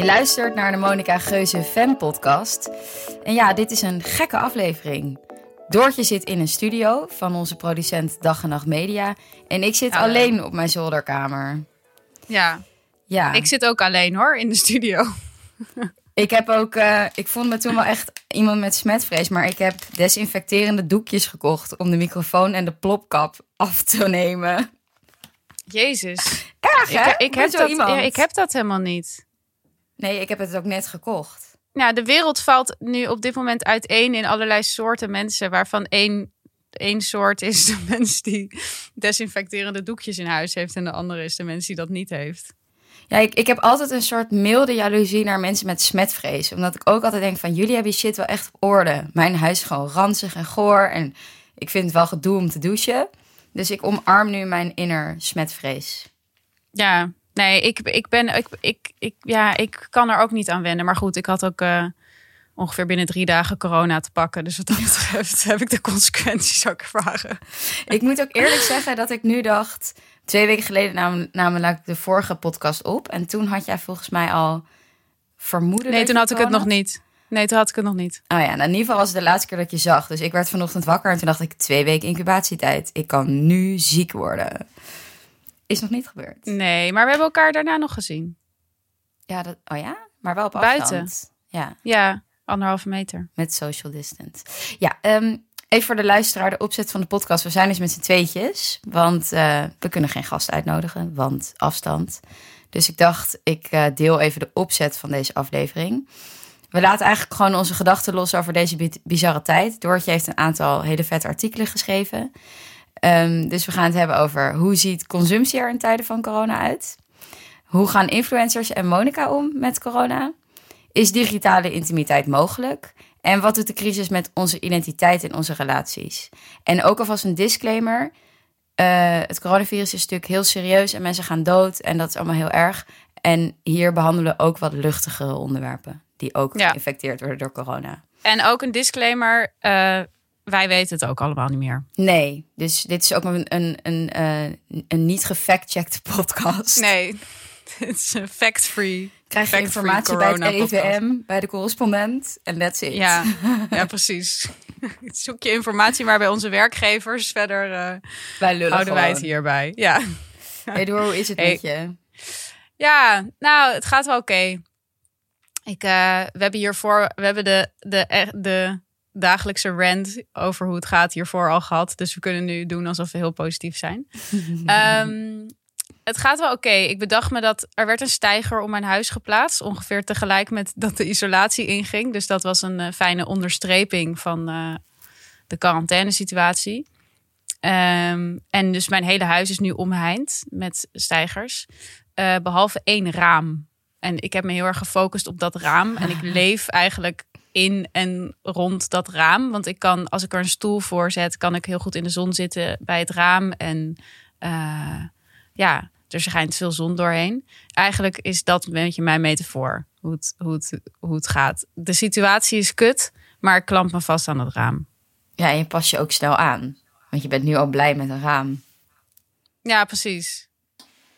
Je luistert naar de Monica Geuze Fan Podcast. En ja, dit is een gekke aflevering. Doortje zit in een studio van onze producent Dag en Nacht Media. En ik zit alleen op mijn zolderkamer. Ja, Ja, ik zit ook alleen hoor in de studio. ik heb ook. eh, ik vond me toen wel echt iemand met smetvrees. Maar ik heb desinfecterende doekjes gekocht om de microfoon en de plopkap af te nemen. Jezus. Erg, hè? Ik, ik, heb dat, ja, ik heb dat helemaal niet. Nee, ik heb het ook net gekocht. Nou, de wereld valt nu op dit moment uiteen in allerlei soorten mensen, waarvan één, één soort is de mens die desinfecterende doekjes in huis heeft en de andere is de mens die dat niet heeft. Ja, ik, ik heb altijd een soort milde jaloezie naar mensen met smetvrees. Omdat ik ook altijd denk van, jullie hebben je shit wel echt op orde. Mijn huis is gewoon ranzig en goor. En ik vind het wel gedoe om te douchen. Dus ik omarm nu mijn inner smetvrees. Ja, nee, ik, ik ben, ik, ik, ik, ja, ik kan er ook niet aan wennen. Maar goed, ik had ook eh, ongeveer binnen drie dagen corona te pakken. Dus wat dat betreft heb ik de consequenties ook ervaren. Ik moet ook eerlijk zeggen dat ik nu dacht... Twee weken geleden nam, namelijk de vorige podcast op. En toen had jij volgens mij al vermoeden Nee, toen had ik het nog niet. Nee, toen had ik het nog niet. Oh ja, nou in ieder geval was het de laatste keer dat je zag. Dus ik werd vanochtend wakker en toen dacht ik... twee weken incubatietijd. Ik kan nu ziek worden. Is nog niet gebeurd. Nee, maar we hebben elkaar daarna nog gezien. Ja, dat, oh ja? Maar wel op Buiten. afstand. Ja, Ja, anderhalve meter. met social distance. Ja, ehm, even voor de luisteraar, de opzet van de podcast. We zijn dus met z'n tweetjes, want eh, we kunnen geen gast uitnodigen, want afstand. Dus ik dacht, ik eh, deel even de opzet van deze aflevering. We laten eigenlijk gewoon onze gedachten los over deze bi- bizarre tijd. Doortje heeft een aantal hele vette artikelen geschreven. Ehm, dus we gaan het hebben over hoe ziet consumptie er in tijden van corona uit? Hoe gaan influencers en Monica om met corona? Is digitale intimiteit mogelijk? En wat doet de crisis met onze identiteit en onze relaties? En ook alvast een disclaimer. eh, het coronavirus is natuurlijk heel serieus en mensen gaan dood en dat is allemaal heel erg. En hier behandelen we ook wat luchtigere onderwerpen die ook Ja. geïnfecteerd worden door corona. En ook een disclaimer. eh, wij weten het ook allemaal niet meer. Nee, dus dit is ook een, een, een, eh, een niet gefact-checked podcast. Nee, het is een fact-free. Krijg je informatie bij het. RIVM, bij de correspondent en that's it. Ja, ja, precies. Zoek je informatie maar bij onze werkgevers. Verder eh, wij houden wij het hierbij. Ja. Hoe is het Hey. met je? Ja, nou, het gaat wel oké. Ik, eh, we hebben hiervoor, we hebben de, de, de dagelijkse rant over hoe het gaat hiervoor al gehad. Dus we kunnen nu doen alsof we heel positief zijn. Ehm, het gaat wel oké. Ik bedacht me dat er werd een steiger om mijn huis geplaatst. Ongeveer tegelijk met dat de isolatie inging. Dus dat was een eh, fijne onderstreping van eh, de quarantainesituatie. Ehm, en dus mijn hele huis is nu omheind met stijgers. Eh, behalve één raam. En ik heb me heel erg gefocust op dat raam. En ik leef eigenlijk in en rond dat raam. Want ik kan, als ik er een stoel voor zet, kan ik heel goed in de zon zitten bij het raam. En eh, ja, er schijnt veel zon doorheen. Eigenlijk is dat een beetje mijn metafoor. Hoe het, hoe, het, hoe het gaat. De situatie is kut, maar ik klamp me vast aan het raam. Ja, en je pas je ook snel aan. Want je bent nu al blij met een raam. Ja, precies.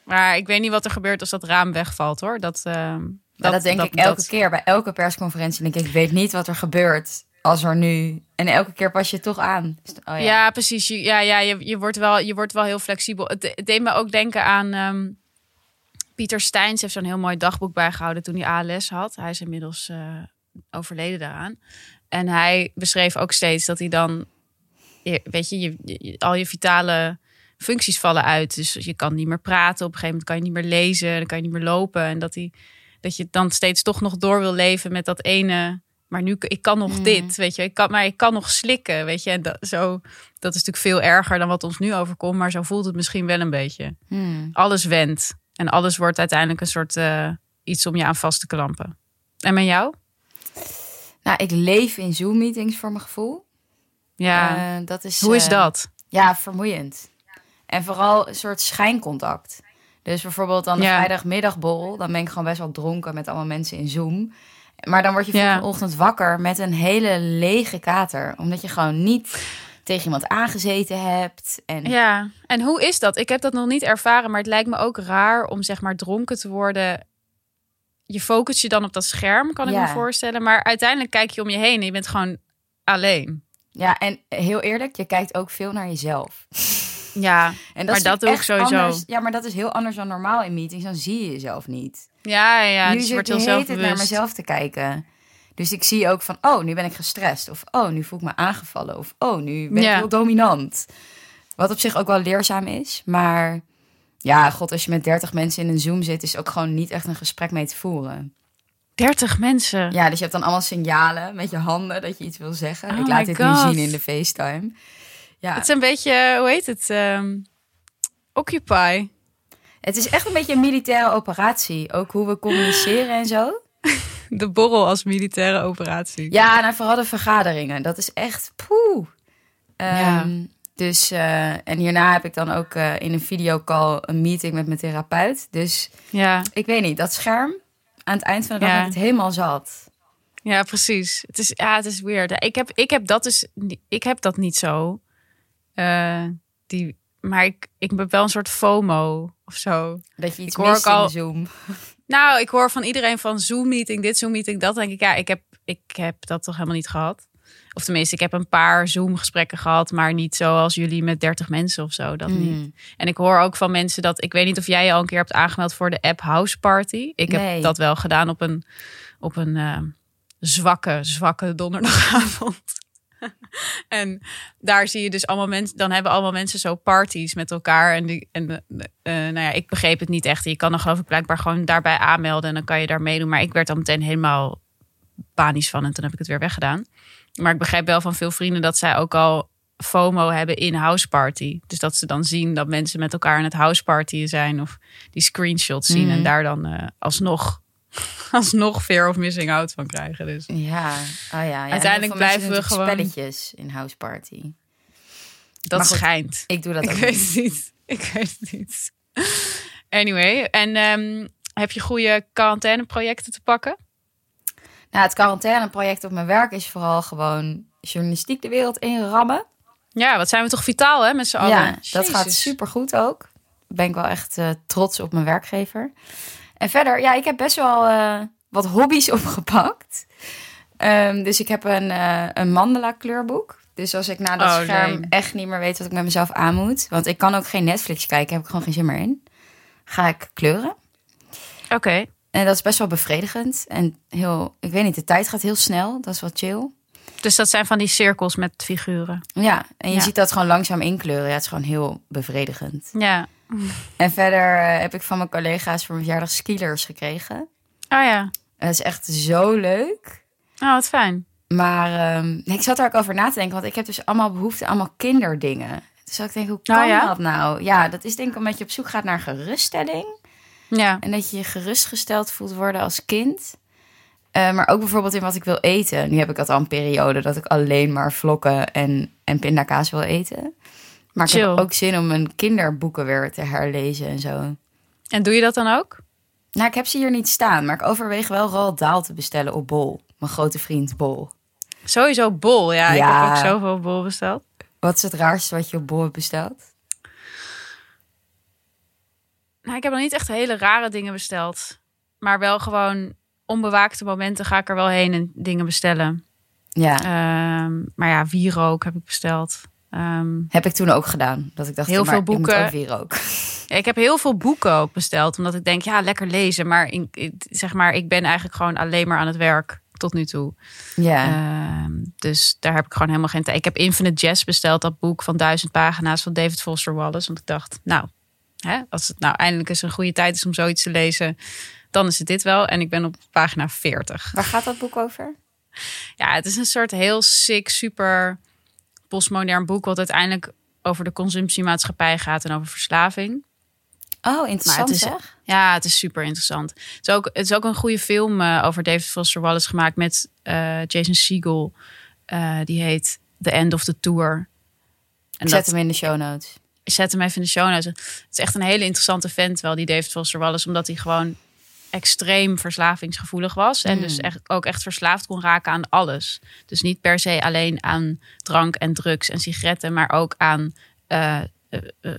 Maar ik weet niet wat er gebeurt als dat raam wegvalt hoor. Dat, eh, Maar dat, denk ik elke dat- keer. Bij elke persconferentie denk ik, ik weet niet wat er gebeurt als er nu... En elke keer pas je toch aan. Oh, ja. Ja, precies. Ja, ja je, je, wordt wel, je wordt wel heel flexibel. Het, het deed me ook denken aan ehm, Pieter Steins. heeft zo'n heel mooi dagboek bijgehouden toen hij ALS had. Hij is inmiddels eh, overleden daaraan. En hij beschreef ook steeds dat hij dan... Weet je, je, je- al je vitale functies vallen uit. Dus je kan niet meer praten. Op een gegeven moment kan je niet meer lezen. Dan kan je niet meer lopen. En dat, hij, dat je dan steeds toch nog door wil leven met dat ene... Maar nu, ik kan nog Mm. dit, weet je. Ik kan, maar ik kan nog slikken, weet je. En dat, zo, dat is natuurlijk veel erger dan wat ons nu overkomt. Maar zo voelt het misschien wel een beetje. Hmm. Alles wendt. En alles wordt uiteindelijk een soort eh, iets om je aan vast te klampen. En met jou? Nou, ik leef in Zoom-meetings voor mijn gevoel. Ja. Eh, dat is, Hoe is eh, dat? Ja, vermoeiend. En vooral een soort schijncontact. Dus bijvoorbeeld dan de Ja. vrijdagmiddagborrel. Dan ben ik gewoon best wel dronken met allemaal mensen in Zoom. Maar dan word je Ja. volgende ochtend wakker met een hele lege kater. Omdat je gewoon niet tegen iemand aangezeten hebt. En Ja. En hoe is dat? Ik heb dat nog niet ervaren, maar het lijkt me ook raar om zeg maar dronken te worden je focus je dan op dat scherm, kan ik Ja. me voorstellen. Maar uiteindelijk kijk je om je heen en je bent gewoon alleen. Ja, en heel eerlijk, je kijkt ook veel naar jezelf. Ja, En Maar dat ik echt sowieso. Anders, ja, maar dat is heel anders dan normaal in meetings. Dan zie je jezelf niet. ja, ja. nu dus je wordt heel tijd naar zelfbewust. mezelf te kijken. Dus ik zie ook van, oh, nu ben ik gestrest. Of, oh, nu voel ik me aangevallen. Of, oh, nu ben ik Ja. heel dominant. Wat op zich ook wel leerzaam is. Maar ja, god, als je met 30 mensen in een Zoom zit... is ook gewoon niet echt een gesprek mee te voeren. 30 mensen. Ja, dus je hebt dan allemaal signalen met je handen dat je iets wil zeggen. Oh ik laat dit God. nu zien in de FaceTime. Ja, Het is een beetje, hoe heet het? Ehm, Occupy. het is echt een beetje een militaire operatie. Ook hoe we communiceren en zo. De borrel als militaire operatie. Ja, nou vooral de vergaderingen. Dat is echt poeh. Ehm, Ja. Dus, eh, en hierna heb ik dan ook eh, in een videocall een meeting met mijn therapeut. Dus Ja, ik weet niet, dat scherm aan het eind van de dag Ja. het helemaal zat. ja precies. Het is, ja, het is weird. Ik heb, ik heb dat dus, ik heb dat niet zo. Eh, die, maar ik, ik ben wel een soort FOMO of zo. Dat je iets Ik hoor mist in Zoom. Nou, ik hoor van iedereen van Zoom-meeting, dit Zoom-meeting, dat denk ik, ja, ik heb, ik heb dat toch helemaal niet gehad. Of tenminste, ik heb een paar Zoom-gesprekken gehad, maar niet zoals jullie met 30 mensen of zo. Dat Mm. niet. En ik hoor ook van mensen dat, ik weet niet of jij je al een keer hebt aangemeld voor de app House Party. Ik Nee. heb dat wel gedaan op een, op een eh, zwakke, zwakke donderdagavond. en daar zie je dus allemaal mensen, dan hebben allemaal mensen zo parties met elkaar. En, die, en eh, eh, nou ja, ik begreep het niet echt. Je kan dan geloof ik blijkbaar gewoon daarbij aanmelden en dan kan je daar meedoen. Maar ik werd dan meteen helemaal panisch van en toen heb ik het weer weggedaan. Maar ik begrijp wel van veel vrienden dat zij ook al FOMO hebben in house party. Dus dat ze dan zien dat mensen met elkaar aan het house partyen zijn of die screenshots zien en daar dan eh, alsnog, alsnog fear of missing out van krijgen. Dus Ja, oh ja. ja. Uiteindelijk blijven we gewoon- spelletjes in House Party. dat Maar goed, schijnt. Ik doe dat Ik ook weet niet. het niet. Ik weet het niet. Anyway, en ehm, heb je goede quarantaineprojecten te pakken? Nou, het quarantaineproject op mijn werk is vooral gewoon journalistiek de wereld inrammen. Ja, wat zijn we toch vitaal hè, met z'n allen? Ja, dat gaat Jezus. super goed ook. Ben ik wel echt eh, trots op mijn werkgever. En verder, ja, ik heb best wel eh, wat hobby's opgepakt. Ehm, dus ik heb een, eh, een mandala kleurboek. Dus als ik na dat Oh, scherm nee. echt niet meer weet wat ik met mezelf aan moet. Want ik kan ook geen Netflix kijken, heb ik gewoon geen zin meer in. Ga ik kleuren. Oké. En dat is best wel bevredigend. En heel, ik weet niet, de tijd gaat heel snel. Dat is wel chill. Dus dat zijn van die cirkels met figuren. Ja, en je Ja. ziet dat gewoon langzaam inkleuren. Ja, het is gewoon heel bevredigend. Ja. En verder eh, heb ik van mijn collega's voor mijn verjaardag skilers gekregen. Oh ja. En dat is echt zo leuk. Oh, wat fijn. Maar ehm, ik zat er ook over na te denken, want ik heb dus allemaal behoefte allemaal kinderdingen. Dus ik denk, hoe Nou kan ja? dat nou? Ja, dat is denk ik omdat je op zoek gaat naar geruststelling. Ja. En dat je je gerustgesteld voelt worden als kind. Eh, maar ook bijvoorbeeld in wat ik wil eten. Nu heb ik dat al een periode dat ik alleen maar vlokken en, en pindakaas wil eten. Maar ik heb ook zin om mijn kinderboeken weer te herlezen en zo. En doe je dat dan ook? Nou, ik heb ze hier niet staan, maar ik overweeg wel Roald te bestellen op Bol. Mijn grote vriend Bol. Sowieso bol. Ja, ik Ja. heb ook zoveel bol besteld. Wat is het raarste wat je op Bol hebt besteld? Nou, ik heb nog niet echt hele rare dingen besteld. Maar wel gewoon onbewaakte momenten ga ik er wel heen en dingen bestellen. Ja, Ehm, maar ja, wierook heb ik besteld. Ehm, heb ik toen ook gedaan. Dat ik dacht, Heel veel ik boeken. ook weer ook. ja, ik heb heel veel boeken ook besteld. Omdat ik denk, ja, lekker lezen. Maar, in, in- zeg maar ik ben eigenlijk gewoon alleen maar aan het werk tot nu toe. Ja, Ehm, dus daar heb ik gewoon helemaal geen tijd. Ik heb Infinite Jazz besteld, dat boek van duizend pagina's van David Foster Wallace. Want ik dacht, nou, hè, als het nou eindelijk eens een goede tijd is om zoiets te lezen, dan is het dit wel. En ik ben op pagina 40. waar gaat dat boek over? Ja, het is een soort heel sick, super postmodern boek, wat uiteindelijk over de consumptiemaatschappij gaat en over verslaving. Oh, interessant is- zeg. Ja, het is super interessant. Het is ook, het is ook een goede film eh, over David Foster Wallace gemaakt met eh, Jason Segel. Eh, die heet The End of the Tour. En Ik zet hem in de show notes. ik zet hem even in de show notes. Het is echt een hele interessante vent wel, die David Foster Wallace. Omdat hij gewoon extreem verslavingsgevoelig was. En Mm. dus echt, ook echt verslaafd kon raken aan alles. Dus niet per se alleen aan drank en drugs en sigaretten. Maar ook aan eh,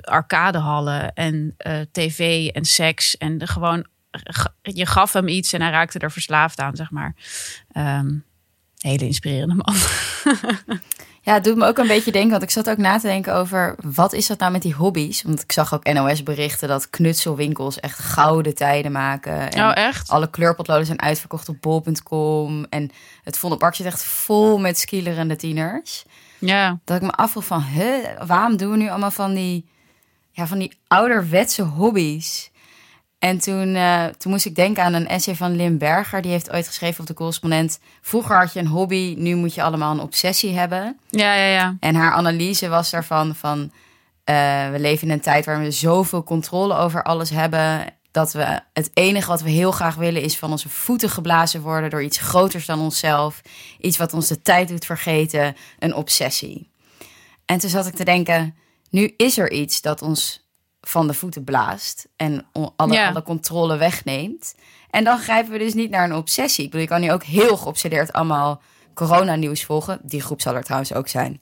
arcadehallen en tv en seks. En de, gewoon je gaf hem iets en hij raakte er verslaafd aan, zeg maar. Ehm, hele inspirerende man. Ja, het doet me ook een beetje denken, want ik zat ook na te denken over wat is dat nou met die hobby's? Want ik zag ook NOS-berichten dat knutselwinkels echt gouden tijden maken. En oh, echt? Alle kleurpotloden zijn uitverkocht op bol.com. En het Vondelpark zit echt vol met skielerende tieners. Ja. Dat ik me afvroeg van, huh, waarom doen we nu allemaal van die, ja, van die ouderwetse hobby's? En toen, uh, toen moest ik denken aan een essay van Lim Berger. Die heeft ooit geschreven op de correspondent. Vroeger had je een hobby, nu moet je allemaal een obsessie hebben. Ja, ja, ja. En haar analyse was daarvan van... Uh, we leven in een tijd waar we zoveel controle over alles hebben... dat we het enige wat we heel graag willen is van onze voeten geblazen worden... door iets groters dan onszelf. Iets wat ons de tijd doet vergeten. Een obsessie. En toen zat ik te denken... nu is er iets dat ons van de voeten blaast en alle, Ja. alle controle wegneemt. En dan grijpen we dus niet naar een obsessie. Ik bedoel, je kan nu ook heel geobsedeerd allemaal coronanieuws volgen. Die groep zal er trouwens ook zijn.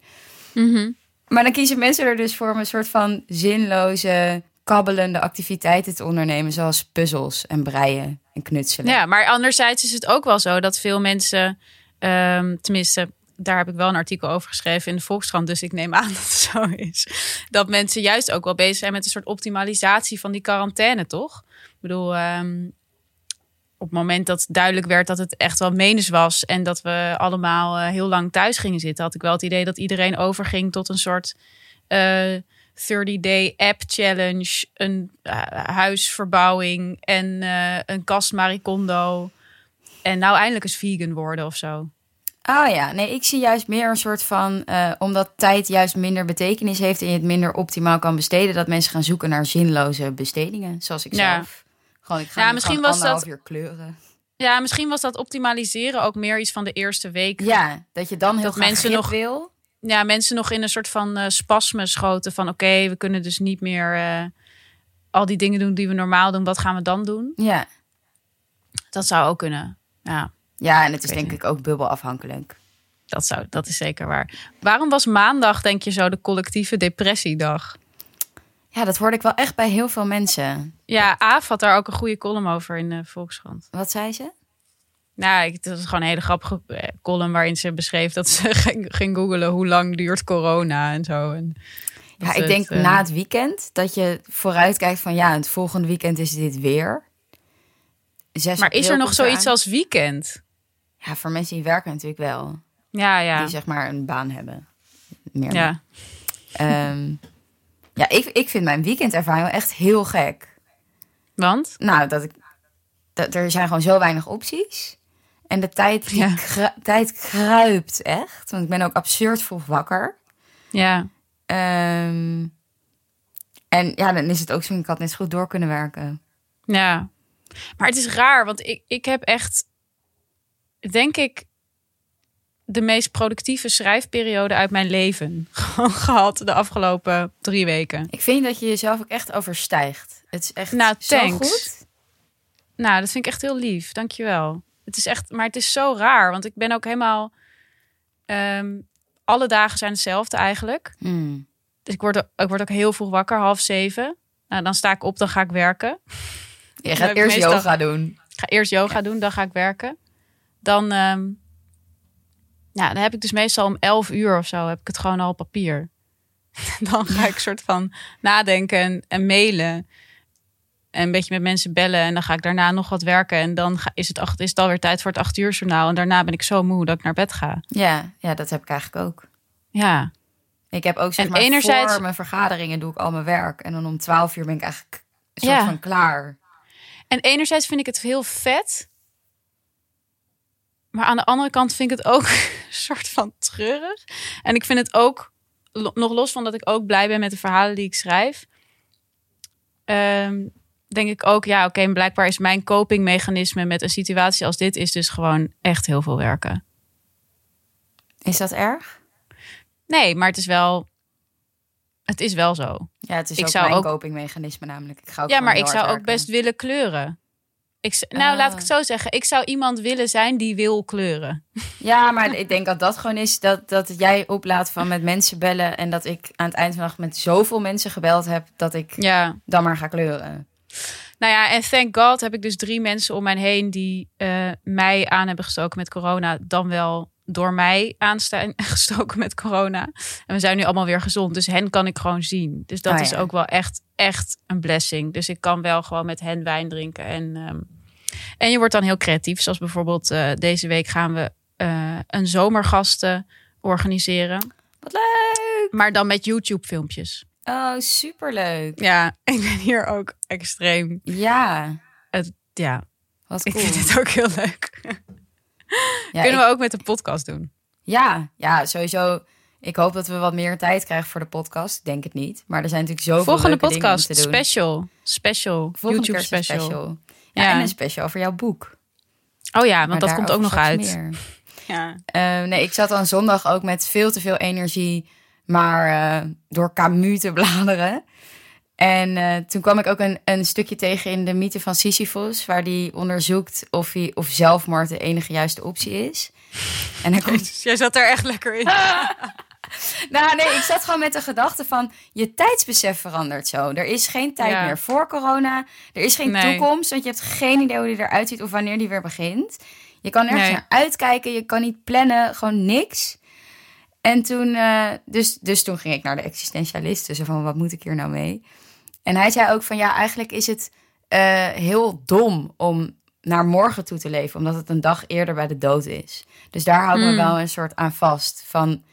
Mhm. Maar dan kiezen mensen er dus voor om een soort van zinloze, kabbelende activiteiten te ondernemen. Zoals puzzels en breien en knutselen. Ja, maar anderzijds is het ook wel zo dat veel mensen, ehm, tenminste, daar heb ik wel een artikel over geschreven in de Volkskrant, dus ik neem aan dat het zo is. Dat mensen juist ook wel bezig zijn met een soort optimalisatie van die quarantaine, toch? Ik bedoel, ehm, op het moment dat duidelijk werd dat het echt wel menens was en dat we allemaal eh, heel lang thuis gingen zitten, had ik wel het idee dat iedereen overging tot een soort eh 30-day app challenge, een eh, huisverbouwing en een kast maricondo. En nou eindelijk eens vegan worden of zo. Oh ja, nee, ik zie juist meer een soort van, eh, omdat tijd juist minder betekenis heeft en je het minder optimaal kan besteden, dat mensen gaan zoeken naar zinloze bestedingen, zoals ik Ja. zelf. Gewoon, ik ga Ja, misschien was dat- uur kleuren. Ja, misschien was dat optimaliseren ook meer iets van de eerste week. Ja, dat je dan heel Dat mensen nog- wil. Ja, mensen nog in een soort van eh spasme schoten van oké, we kunnen dus niet meer eh, al die dingen doen die we normaal doen. Wat gaan we dan doen? Ja. Dat zou ook kunnen. Ja, ja, en het is denk ik ook bubbelafhankelijk. dat, zou, dat is zeker waar. Waarom was maandag, denk je, zo de collectieve depressiedag? Ja, dat hoorde ik wel echt bij heel veel mensen. Ja, Aaf had daar ook een goede column over in de Volkskrant. Wat zei ze? Nou, dat is gewoon een hele grappige eh, column waarin ze beschreef dat ze ging, googelen hoe lang duurt corona en zo. En Ja, ik het, denk eh, na het weekend dat je vooruit kijkt van ja, het volgende weekend is dit weer. 6 Maar is er nog zoiets als weekend? Ja, voor mensen die werken natuurlijk wel. Ja, ja. Die zeg maar een baan hebben. Meer ja. Ehm, ja, ik, ik vind mijn weekendervaring wel echt heel gek. Want? Nou, dat ik, dat, er zijn gewoon zo weinig opties. En de tijd, die Ja. kru- tijd kruipt echt. Want ik ben ook absurd vroeg wakker. Ja. Ehm, en ja, dan is het ook zo, ik had net zo goed door kunnen werken. Ja. Maar het is raar, want ik, ik heb echt, denk ik, de meest productieve schrijfperiode uit mijn leven gehad de afgelopen drie weken. Ik vind dat je jezelf ook echt overstijgt. Het is echt Nou, zo thanks. goed. Nou, dat vind ik echt heel lief. Dankjewel. Het is echt, maar het is zo raar, want ik ben ook helemaal. ehm, alle dagen zijn hetzelfde eigenlijk. Hmm. Dus ik word, ik word ook heel vroeg wakker, half zeven. Nou, dan sta ik op, dan ga ik werken. Je gaat eerst meestal- yoga doen. Ik ga eerst yoga doen, dan ga ik werken. Dan, ehm, ja, dan heb ik dus meestal om 11 uur of zo heb ik het gewoon al op papier. dan ga ik soort van nadenken en, en mailen. En een beetje met mensen bellen. En dan ga ik daarna nog wat werken. En dan ga, is, het acht, is het alweer tijd voor het acht uur journaal. En daarna ben ik zo moe dat ik naar bed ga. Ja, ja, dat heb ik eigenlijk ook. Ja, Ik heb ook zeg En maar enerzijds- voor mijn vergaderingen doe ik al mijn werk. En dan om 12 uur ben ik eigenlijk soort Ja. van klaar. En enerzijds vind ik het heel vet. Maar aan de andere kant vind ik het ook een soort van treurig. En ik vind het ook, nog los van dat ik ook blij ben met de verhalen die ik schrijf. ehm, denk ik ook, ja, oké, blijkbaar is mijn copingmechanisme met een situatie als dit is dus gewoon echt heel veel werken. Is dat erg? Nee, maar het is wel, het is wel zo. Ja, het is Ik ook zou mijn ook- copingmechanisme namelijk. Ik ga ook Ja, maar ik zou ook best willen kleuren. Ik, nou, laat ik het Ah. zo zeggen. Ik zou iemand willen zijn die wil kleuren. Ja, maar ik denk dat dat gewoon is dat, dat jij oplaat van met mensen bellen. En dat ik aan het eind van de dag met zoveel mensen gebeld heb dat ik Ja, dan maar ga kleuren. Nou ja, en thank God heb ik dus drie mensen om mij heen die eh, mij aan hebben gestoken met corona. Dan wel door mij aanstaan gestoken met corona. En we zijn nu allemaal weer gezond. Dus hen kan ik gewoon zien. Dus dat Ah, is ook wel echt, echt een blessing. Dus ik kan wel gewoon met hen wijn drinken. En, ehm, en je wordt dan heel creatief. Zoals bijvoorbeeld eh, deze week gaan we eh, een zomergasten organiseren. Wat leuk! Maar dan met YouTube filmpjes. Oh, superleuk. Ja, ik ben hier ook extreem. Ja, Ja, wat ik cool. vind het ook heel leuk. Ja, Kunnen ik- we ook met de podcast doen? ja, ja, sowieso. Ik hoop dat we wat meer tijd krijgen voor de podcast. Ik denk het niet. Maar er zijn natuurlijk zoveel Volgende leuke dingen om podcast, te doen. special. Special. Volgende YouTube een special. Ja, Ja. en een special over jouw boek. Oh ja, Maar want dat komt ook nog uit. meer. Ja. Eh, nee, ik zat dan zondag ook met veel te veel energie, maar eh, door Camus te bladeren. En eh, toen kwam ik ook een, een stukje tegen in de mythe van Sisyphus, waar die onderzoekt of, hij, of zelfmoord de enige juiste optie is. En hij komt jij zat er echt lekker in. Nou, nee, ik zat gewoon met de gedachte van je tijdsbesef verandert zo. Er is geen tijd Ja. meer voor corona. Er is geen Nee. toekomst, want je hebt geen idee hoe die eruit ziet of wanneer die weer begint. Je kan nergens Nee. naar uitkijken, je kan niet plannen, gewoon niks. En toen, eh, dus, dus toen ging ik naar de existentialist, zo van wat moet ik hier nou mee? En hij zei ook van ja, eigenlijk is het eh, heel dom om naar morgen toe te leven, omdat het een dag eerder bij de dood is. Dus daar hou ik me Mm. wel een soort aan vast van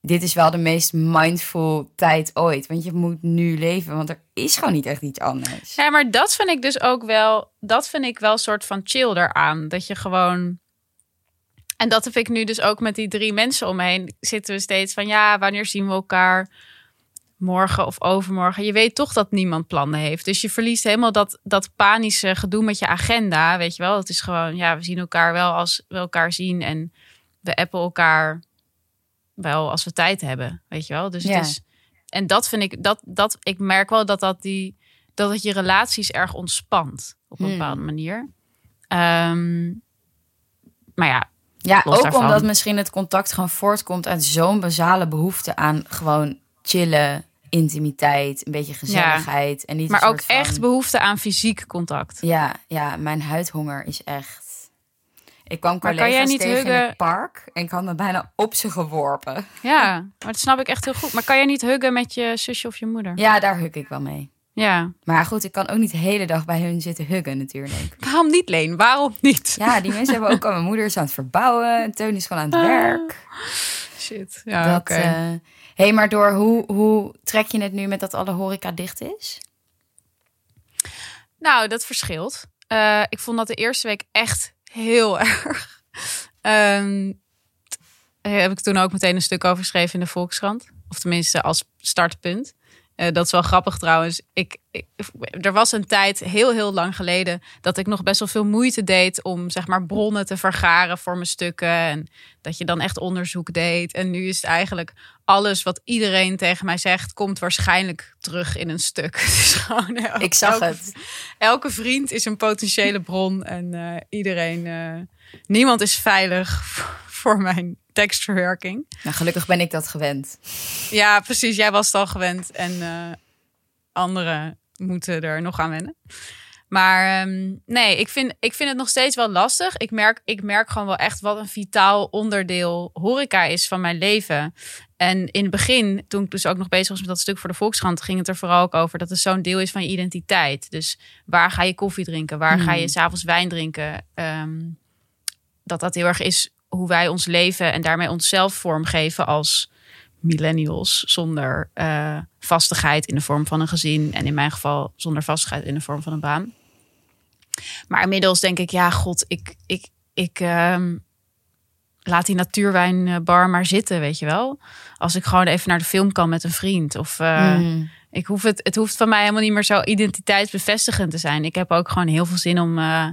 dit is wel de meest mindful tijd ooit. Want je moet nu leven, want er is gewoon niet echt iets anders. Ja, maar dat vind ik dus ook wel. Dat vind ik wel een soort van chill eraan. Dat je gewoon. En dat heb ik nu dus ook met die drie mensen om me heen. Zitten we steeds van ja, wanneer zien we elkaar? Morgen of overmorgen. Je weet toch dat niemand plannen heeft. Dus je verliest helemaal dat, dat panische gedoe met je agenda. Weet je wel, het is gewoon, ja, we zien elkaar wel als we elkaar zien. En we appen elkaar wel als we tijd hebben. Weet je wel. Dus Ja. het is. En dat vind ik, dat, dat, ik merk wel dat dat die dat het je relaties erg ontspant op een Hmm. bepaalde manier. Ehm, maar ja, Ja, ook daarvan. omdat misschien het contact gewoon voortkomt uit zo'n basale behoefte aan gewoon chillen, intimiteit, een beetje gezelligheid. En niet maar ook van- echt behoefte aan fysiek contact. Ja, ja, mijn huidhonger is echt... Ik kwam Maar kan collega's jij niet tegen in huggen- het park en ik had me bijna op ze geworpen. Ja, maar dat snap ik echt heel goed. Maar kan je niet huggen met je zusje of je moeder? Ja, daar huk ik wel mee. Ja. Maar goed, ik kan ook niet de hele dag bij hun zitten huggen natuurlijk. Waarom niet, Leen? Waarom niet? Ja, die mensen hebben ook al... Mijn moeder is aan het verbouwen en Teun is gewoon aan het Ah. werk. Shit. Ja, oké. eh, hey, maar door hoe, hoe trek je het nu met dat alle horeca dicht is? Nou, dat verschilt. Eh, ik vond dat de eerste week echt heel erg. Daar heb ik toen ook meteen een stuk over geschreven in de Volkskrant. Of tenminste als startpunt. Eh, dat is wel grappig trouwens. Ik, ik, er was een tijd, heel heel lang geleden, dat ik nog best wel veel moeite deed om zeg maar bronnen te vergaren voor mijn stukken. En dat je dan echt onderzoek deed. En nu is het eigenlijk alles wat iedereen tegen mij zegt, komt waarschijnlijk terug in een stuk. Gewoon, Ik zag elke- het. elke vriend is een potentiële bron en eh, iedereen, eh, niemand is veilig voor mijn tekstverwerking. Nou, gelukkig ben ik dat gewend. Ja, precies. Jij was het al gewend en eh, anderen moeten er nog aan wennen. Maar ehm, nee, ik vind, ik vind het nog steeds wel lastig. Ik merk, ik merk gewoon wel echt wat een vitaal onderdeel horeca is van mijn leven. En in het begin, toen ik dus ook nog bezig was met dat stuk voor de Volkskrant, ging het er vooral ook over dat het zo'n deel is van je identiteit. Dus waar ga je koffie drinken? Waar ga je Hmm. s'avonds wijn drinken? Ehm, dat dat heel erg is hoe wij ons leven en daarmee onszelf vormgeven als millennials zonder eh, vastigheid in de vorm van een gezin en in mijn geval zonder vastigheid in de vorm van een baan. Maar inmiddels denk ik, ja, god, ik, ik, ik ehm, laat die natuurwijnbar maar zitten, weet je wel. Als ik gewoon even naar de film kan met een vriend. Of eh, Mm. ik hoef het, het hoeft van mij helemaal niet meer zo identiteitsbevestigend te zijn. Ik heb ook gewoon heel veel zin om eh,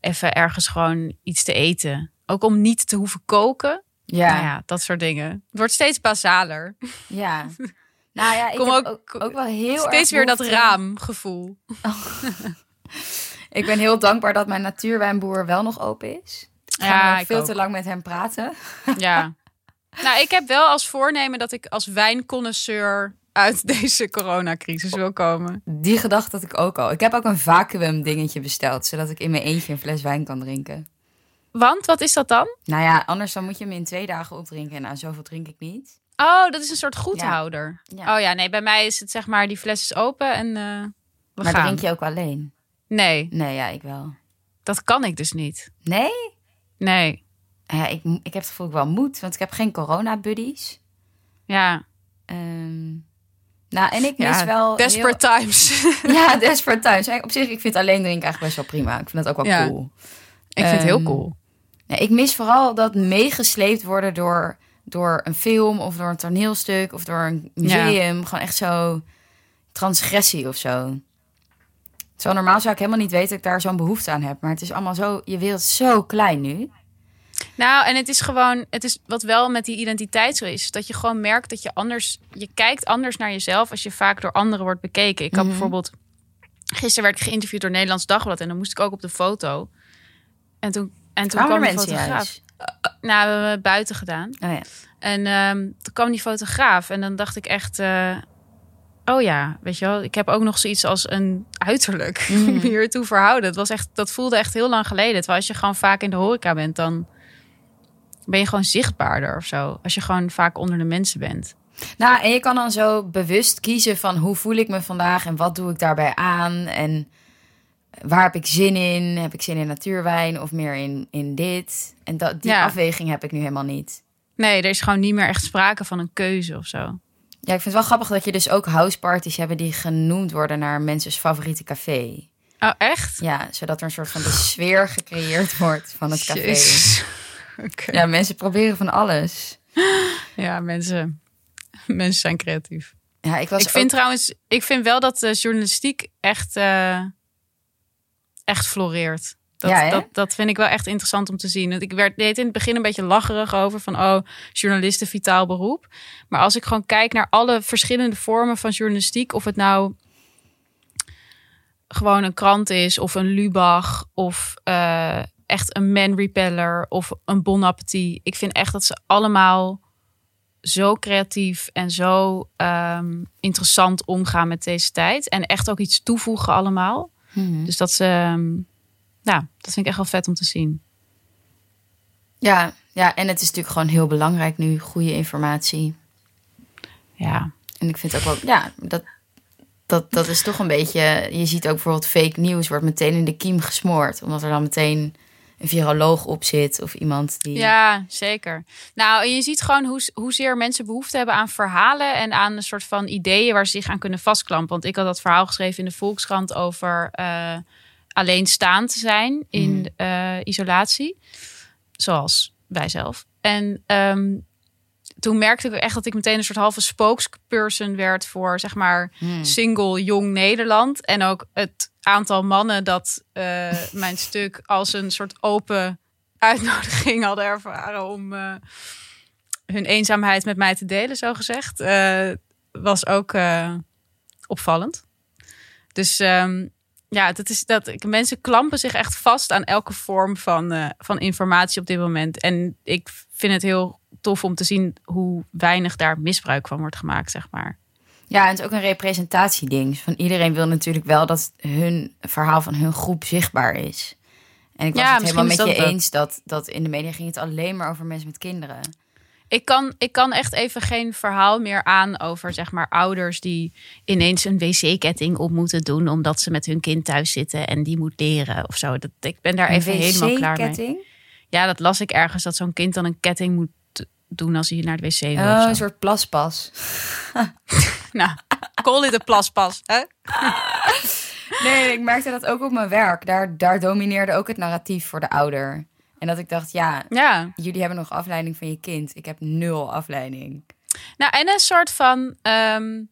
even ergens gewoon iets te eten. Ook om niet te hoeven koken. Ja, Nou ja, dat soort dingen. Het wordt steeds basaler. ja. Nou ja, ik Kom ook- ook, ook, wel heel erg Steeds weer dat raamgevoel. Ik ben heel dankbaar dat mijn natuurwijnboer wel nog open is. Ik ga Ja, ik veel ook. te lang met hem praten. Ja. Nou, ik heb wel als voornemen dat ik als wijnconnoisseur uit deze coronacrisis wil komen. Die gedachte had ik ook al. Ik heb ook een vacuüm dingetje besteld, zodat ik in mijn eentje een fles wijn kan drinken. Want, wat is dat dan? Nou ja, anders dan moet je hem in twee dagen opdrinken. En nou, zoveel drink ik niet. Oh, dat is een soort goedhouder. Ja. Oh ja, nee, bij mij is het zeg maar, die fles is open en eh we maar gaan. drink je ook alleen? Nee, Nee, ja, ik wel. dat kan ik dus niet. Nee? Nee, Ja, ik, ik heb het gevoel ik wel moet, want ik heb geen corona-buddies. ja. Ehm, nou, en ik mis ja wel... desperate times. ja, desperate times. Op zich, ik vind alleen drinken eigenlijk best wel prima. Ik vind dat ook wel Ja. cool. ik vind het heel Ehm, cool. Ja, ik mis vooral dat meegesleept worden door, door een film of door een toneelstuk of door een museum. Gewoon echt zo transgressie of zo. Zo normaal zou ik helemaal niet weten dat ik daar zo'n behoefte aan heb. Maar het is allemaal zo, je wereld is zo klein nu. Nou, en het is gewoon, het is wat wel met die identiteit zo is, dat je gewoon merkt dat je anders, je kijkt anders naar jezelf als je vaak door anderen wordt bekeken. Ik had Mhm. bijvoorbeeld, gisteren werd ik geïnterviewd door Nederlands Dagblad en dan moest ik ook op de foto. En toen, en toen kwam de mensen fotograaf. juist? Nou, we hebben buiten gedaan. Oh ja. En ehm, toen kwam die fotograaf en dan dacht ik echt, eh, oh ja, weet je wel, ik heb ook nog zoiets als een uiterlijk Mhm. hiertoe verhouden. Het was echt, dat voelde echt heel lang geleden. Terwijl als je gewoon vaak in de horeca bent, dan ben je gewoon zichtbaarder of zo. Als je gewoon vaak onder de mensen bent. Nou, en je kan dan zo bewust kiezen van hoe voel ik me vandaag en wat doe ik daarbij aan en waar heb ik zin in? Heb ik zin in natuurwijn of meer in, in dit? En dat, die Ja. afweging heb ik nu helemaal niet. Nee, er is gewoon niet meer echt sprake van een keuze of zo. Ja, ik vind het wel grappig dat je dus ook houseparties hebben die genoemd worden naar mensen's favoriete café. Oh, echt? Ja, zodat er een soort van de sfeer gecreëerd wordt van het café. Ja, mensen proberen van alles. Ja, mensen, mensen zijn creatief. Ja, ik was ik vind ook- trouwens, ik vind wel dat de journalistiek echt, eh, echt floreert. Dat, Ja, dat, dat vind ik wel echt interessant om te zien. Want Ik werd deed in het begin een beetje lacherig over van oh, journalisten vitaal beroep. Maar als ik gewoon kijk naar alle verschillende vormen van journalistiek, of het nou gewoon een krant is, of een Lubach, of eh, echt een man repeller, of een Bon Appetit. Ik vind echt dat ze allemaal zo creatief en zo ehm, interessant omgaan met deze tijd. En echt ook iets toevoegen allemaal. Mhm. Dus dat ze, ehm, ja, dat vind ik echt wel vet om te zien. Ja, ja, en het is natuurlijk gewoon heel belangrijk nu, goede informatie. Ja, En ik vind ook wel, ja, dat, dat, dat is toch een beetje. Je ziet ook bijvoorbeeld fake nieuws wordt meteen in de kiem gesmoord, omdat er dan meteen een viroloog op zit of iemand die. ja zeker. Nou, je ziet gewoon hoe, hoezeer mensen behoefte hebben aan verhalen en aan een soort van ideeën waar ze zich aan kunnen vastklampen. Want ik had dat verhaal geschreven in de Volkskrant over eh alleenstaand te zijn in Mhm. eh, isolatie, zoals wij zelf. En ehm, toen merkte ik echt dat ik meteen een soort halve spokesperson werd voor zeg maar Hmm. single jong Nederland. En ook het aantal mannen dat eh, mijn stuk als een soort open uitnodiging hadden ervaren om eh, hun eenzaamheid met mij te delen, zo gezegd, eh, was ook opvallend. Dus ehm, ja, dat is dat mensen klampen zich echt vast aan elke vorm van, van informatie op dit moment. En ik vind het heel tof om te zien hoe weinig daar misbruik van wordt gemaakt, zeg maar. Ja, en het is ook een representatieding. Van iedereen wil natuurlijk wel dat hun verhaal van hun groep zichtbaar is. En ik was Ja, het helemaal met je dat eens dat, dat in de media ging het alleen maar over mensen met kinderen. Ik kan, ik kan echt even geen verhaal meer aan over zeg maar ouders die ineens een wc-ketting op moeten doen omdat ze met hun kind thuis zitten en die moet leren of zo. Dat, ik ben daar even helemaal klaar mee. Ja, dat las ik ergens dat zo'n kind dan een ketting moet doen als hij naar de wc wil. Oh, een soort plaspas. Nou, call it a plaspas. Hè? Nee, ik merkte dat ook op mijn werk. Daar, daar domineerde ook het narratief voor de ouder. En dat ik dacht, ja, Ja, jullie hebben nog afleiding van je kind. Ik heb nul afleiding. nou en een soort van ehm,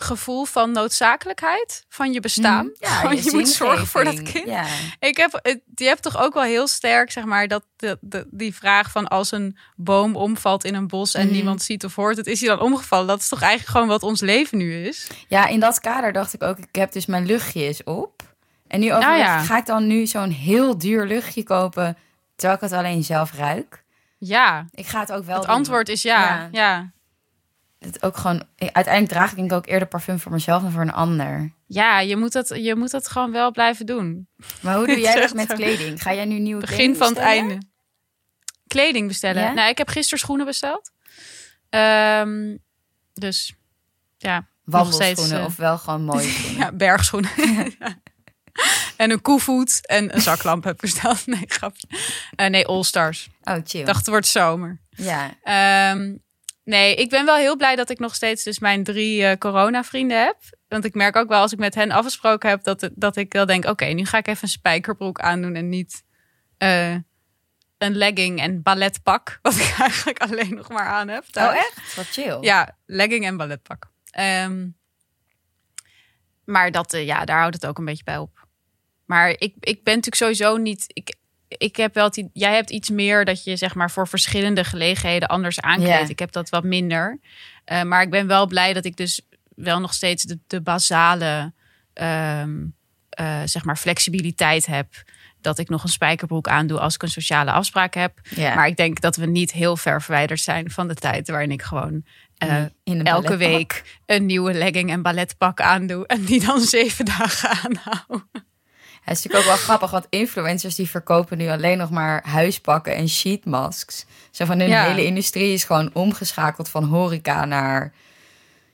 gevoel van noodzakelijkheid van je bestaan. Mhm. Ja, je, moet zorgen voor dat kind. Ja. Ik heb, het- je hebt toch ook wel heel sterk, zeg maar, dat de, de- die vraag van als een boom omvalt in een bos en Mhm. niemand ziet of hoort het, is hij dan omgevallen? Dat is toch eigenlijk gewoon wat ons leven nu is? ja, in dat kader dacht ik ook, ik heb dus mijn luchtjes op. En nu overleg, Nou ja. ga ik dan nu zo'n heel duur luchtje kopen, terwijl ik het alleen zelf ruik? Ja, Ik ga het ook wel het doen. antwoord is ja. Ja. Ja. Het ook gewoon, uiteindelijk draag ik denk ik ook eerder parfum voor mezelf dan voor een ander. Ja, je moet, het, je moet het gewoon wel blijven doen. Maar hoe doe jij dat met kleding? Ga jij nu nieuwe Begin van het einde. Kleding bestellen. Ja? Nou, ik heb gisteren schoenen besteld. Ehm, dus ja, Wandelschoenen eh, of wel gewoon mooie schoenen? ja bergschoenen. en een koevoet en een zaklamp heb besteld. Nee, grapje. Eh, nee, All Stars. Oh, chill. Dacht, het wordt zomer. Ja, Ehm, nee, ik ben wel heel blij dat ik nog steeds dus mijn drie eh corona-vrienden heb. Want ik merk ook wel als ik met hen afgesproken heb dat, dat ik wel denk: oké, nu ga ik even een spijkerbroek aandoen en niet eh, een legging en balletpak. Wat ik eigenlijk alleen nog maar aan heb. thuis. Oh, echt? Wat chill. Ja, legging en balletpak. Ehm, maar dat, eh, ja, daar houdt het ook een beetje bij op. Maar ik, ik ben natuurlijk sowieso niet. Ik, ik heb wel i- jij hebt iets meer dat je zeg maar voor verschillende gelegenheden anders aankleedt. Ik heb dat wat minder. Eh, maar ik ben wel blij dat ik dus wel nog steeds de, de basale ehm, eh, zeg maar flexibiliteit heb. Dat ik nog een spijkerbroek aandoe als ik een sociale afspraak heb. Maar ik denk dat we niet heel ver verwijderd zijn van de tijd waarin ik gewoon eh, In elke week een nieuwe legging en balletpak aandoe. En die dan zeven dagen aanhoud. Het is natuurlijk ook wel grappig, want influencers die verkopen nu alleen nog maar huispakken en sheetmasks. Zo van hun Ja. hele industrie is gewoon omgeschakeld van horeca naar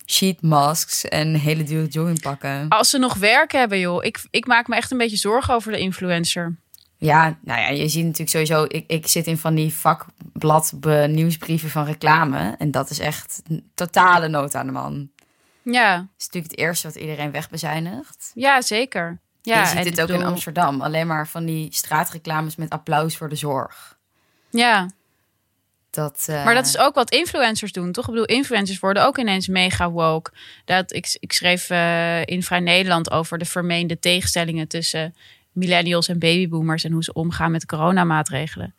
sheetmasks en hele dure joggingpakken. Als ze nog werk hebben, joh. Ik, ik maak me echt een beetje zorgen over de influencer. Ja, nou ja, je ziet natuurlijk sowieso, ik, ik zit in van die vakblad nieuwsbrieven van reclame. En dat is echt totale nood aan de man. Ja, Dat is natuurlijk het eerste wat iedereen wegbezuinigt. ja zeker. Ja, je ziet dit ook in Amsterdam. Alleen maar van die straatreclames met applaus voor de zorg. Ja, Dat, eh, maar dat is ook wat influencers doen, toch? Ik bedoel, influencers worden ook ineens mega woke. Dat, ik, ik schreef eh, in Vrij Nederland over de vermeende tegenstellingen tussen millennials en babyboomers en hoe ze omgaan met coronamaatregelen.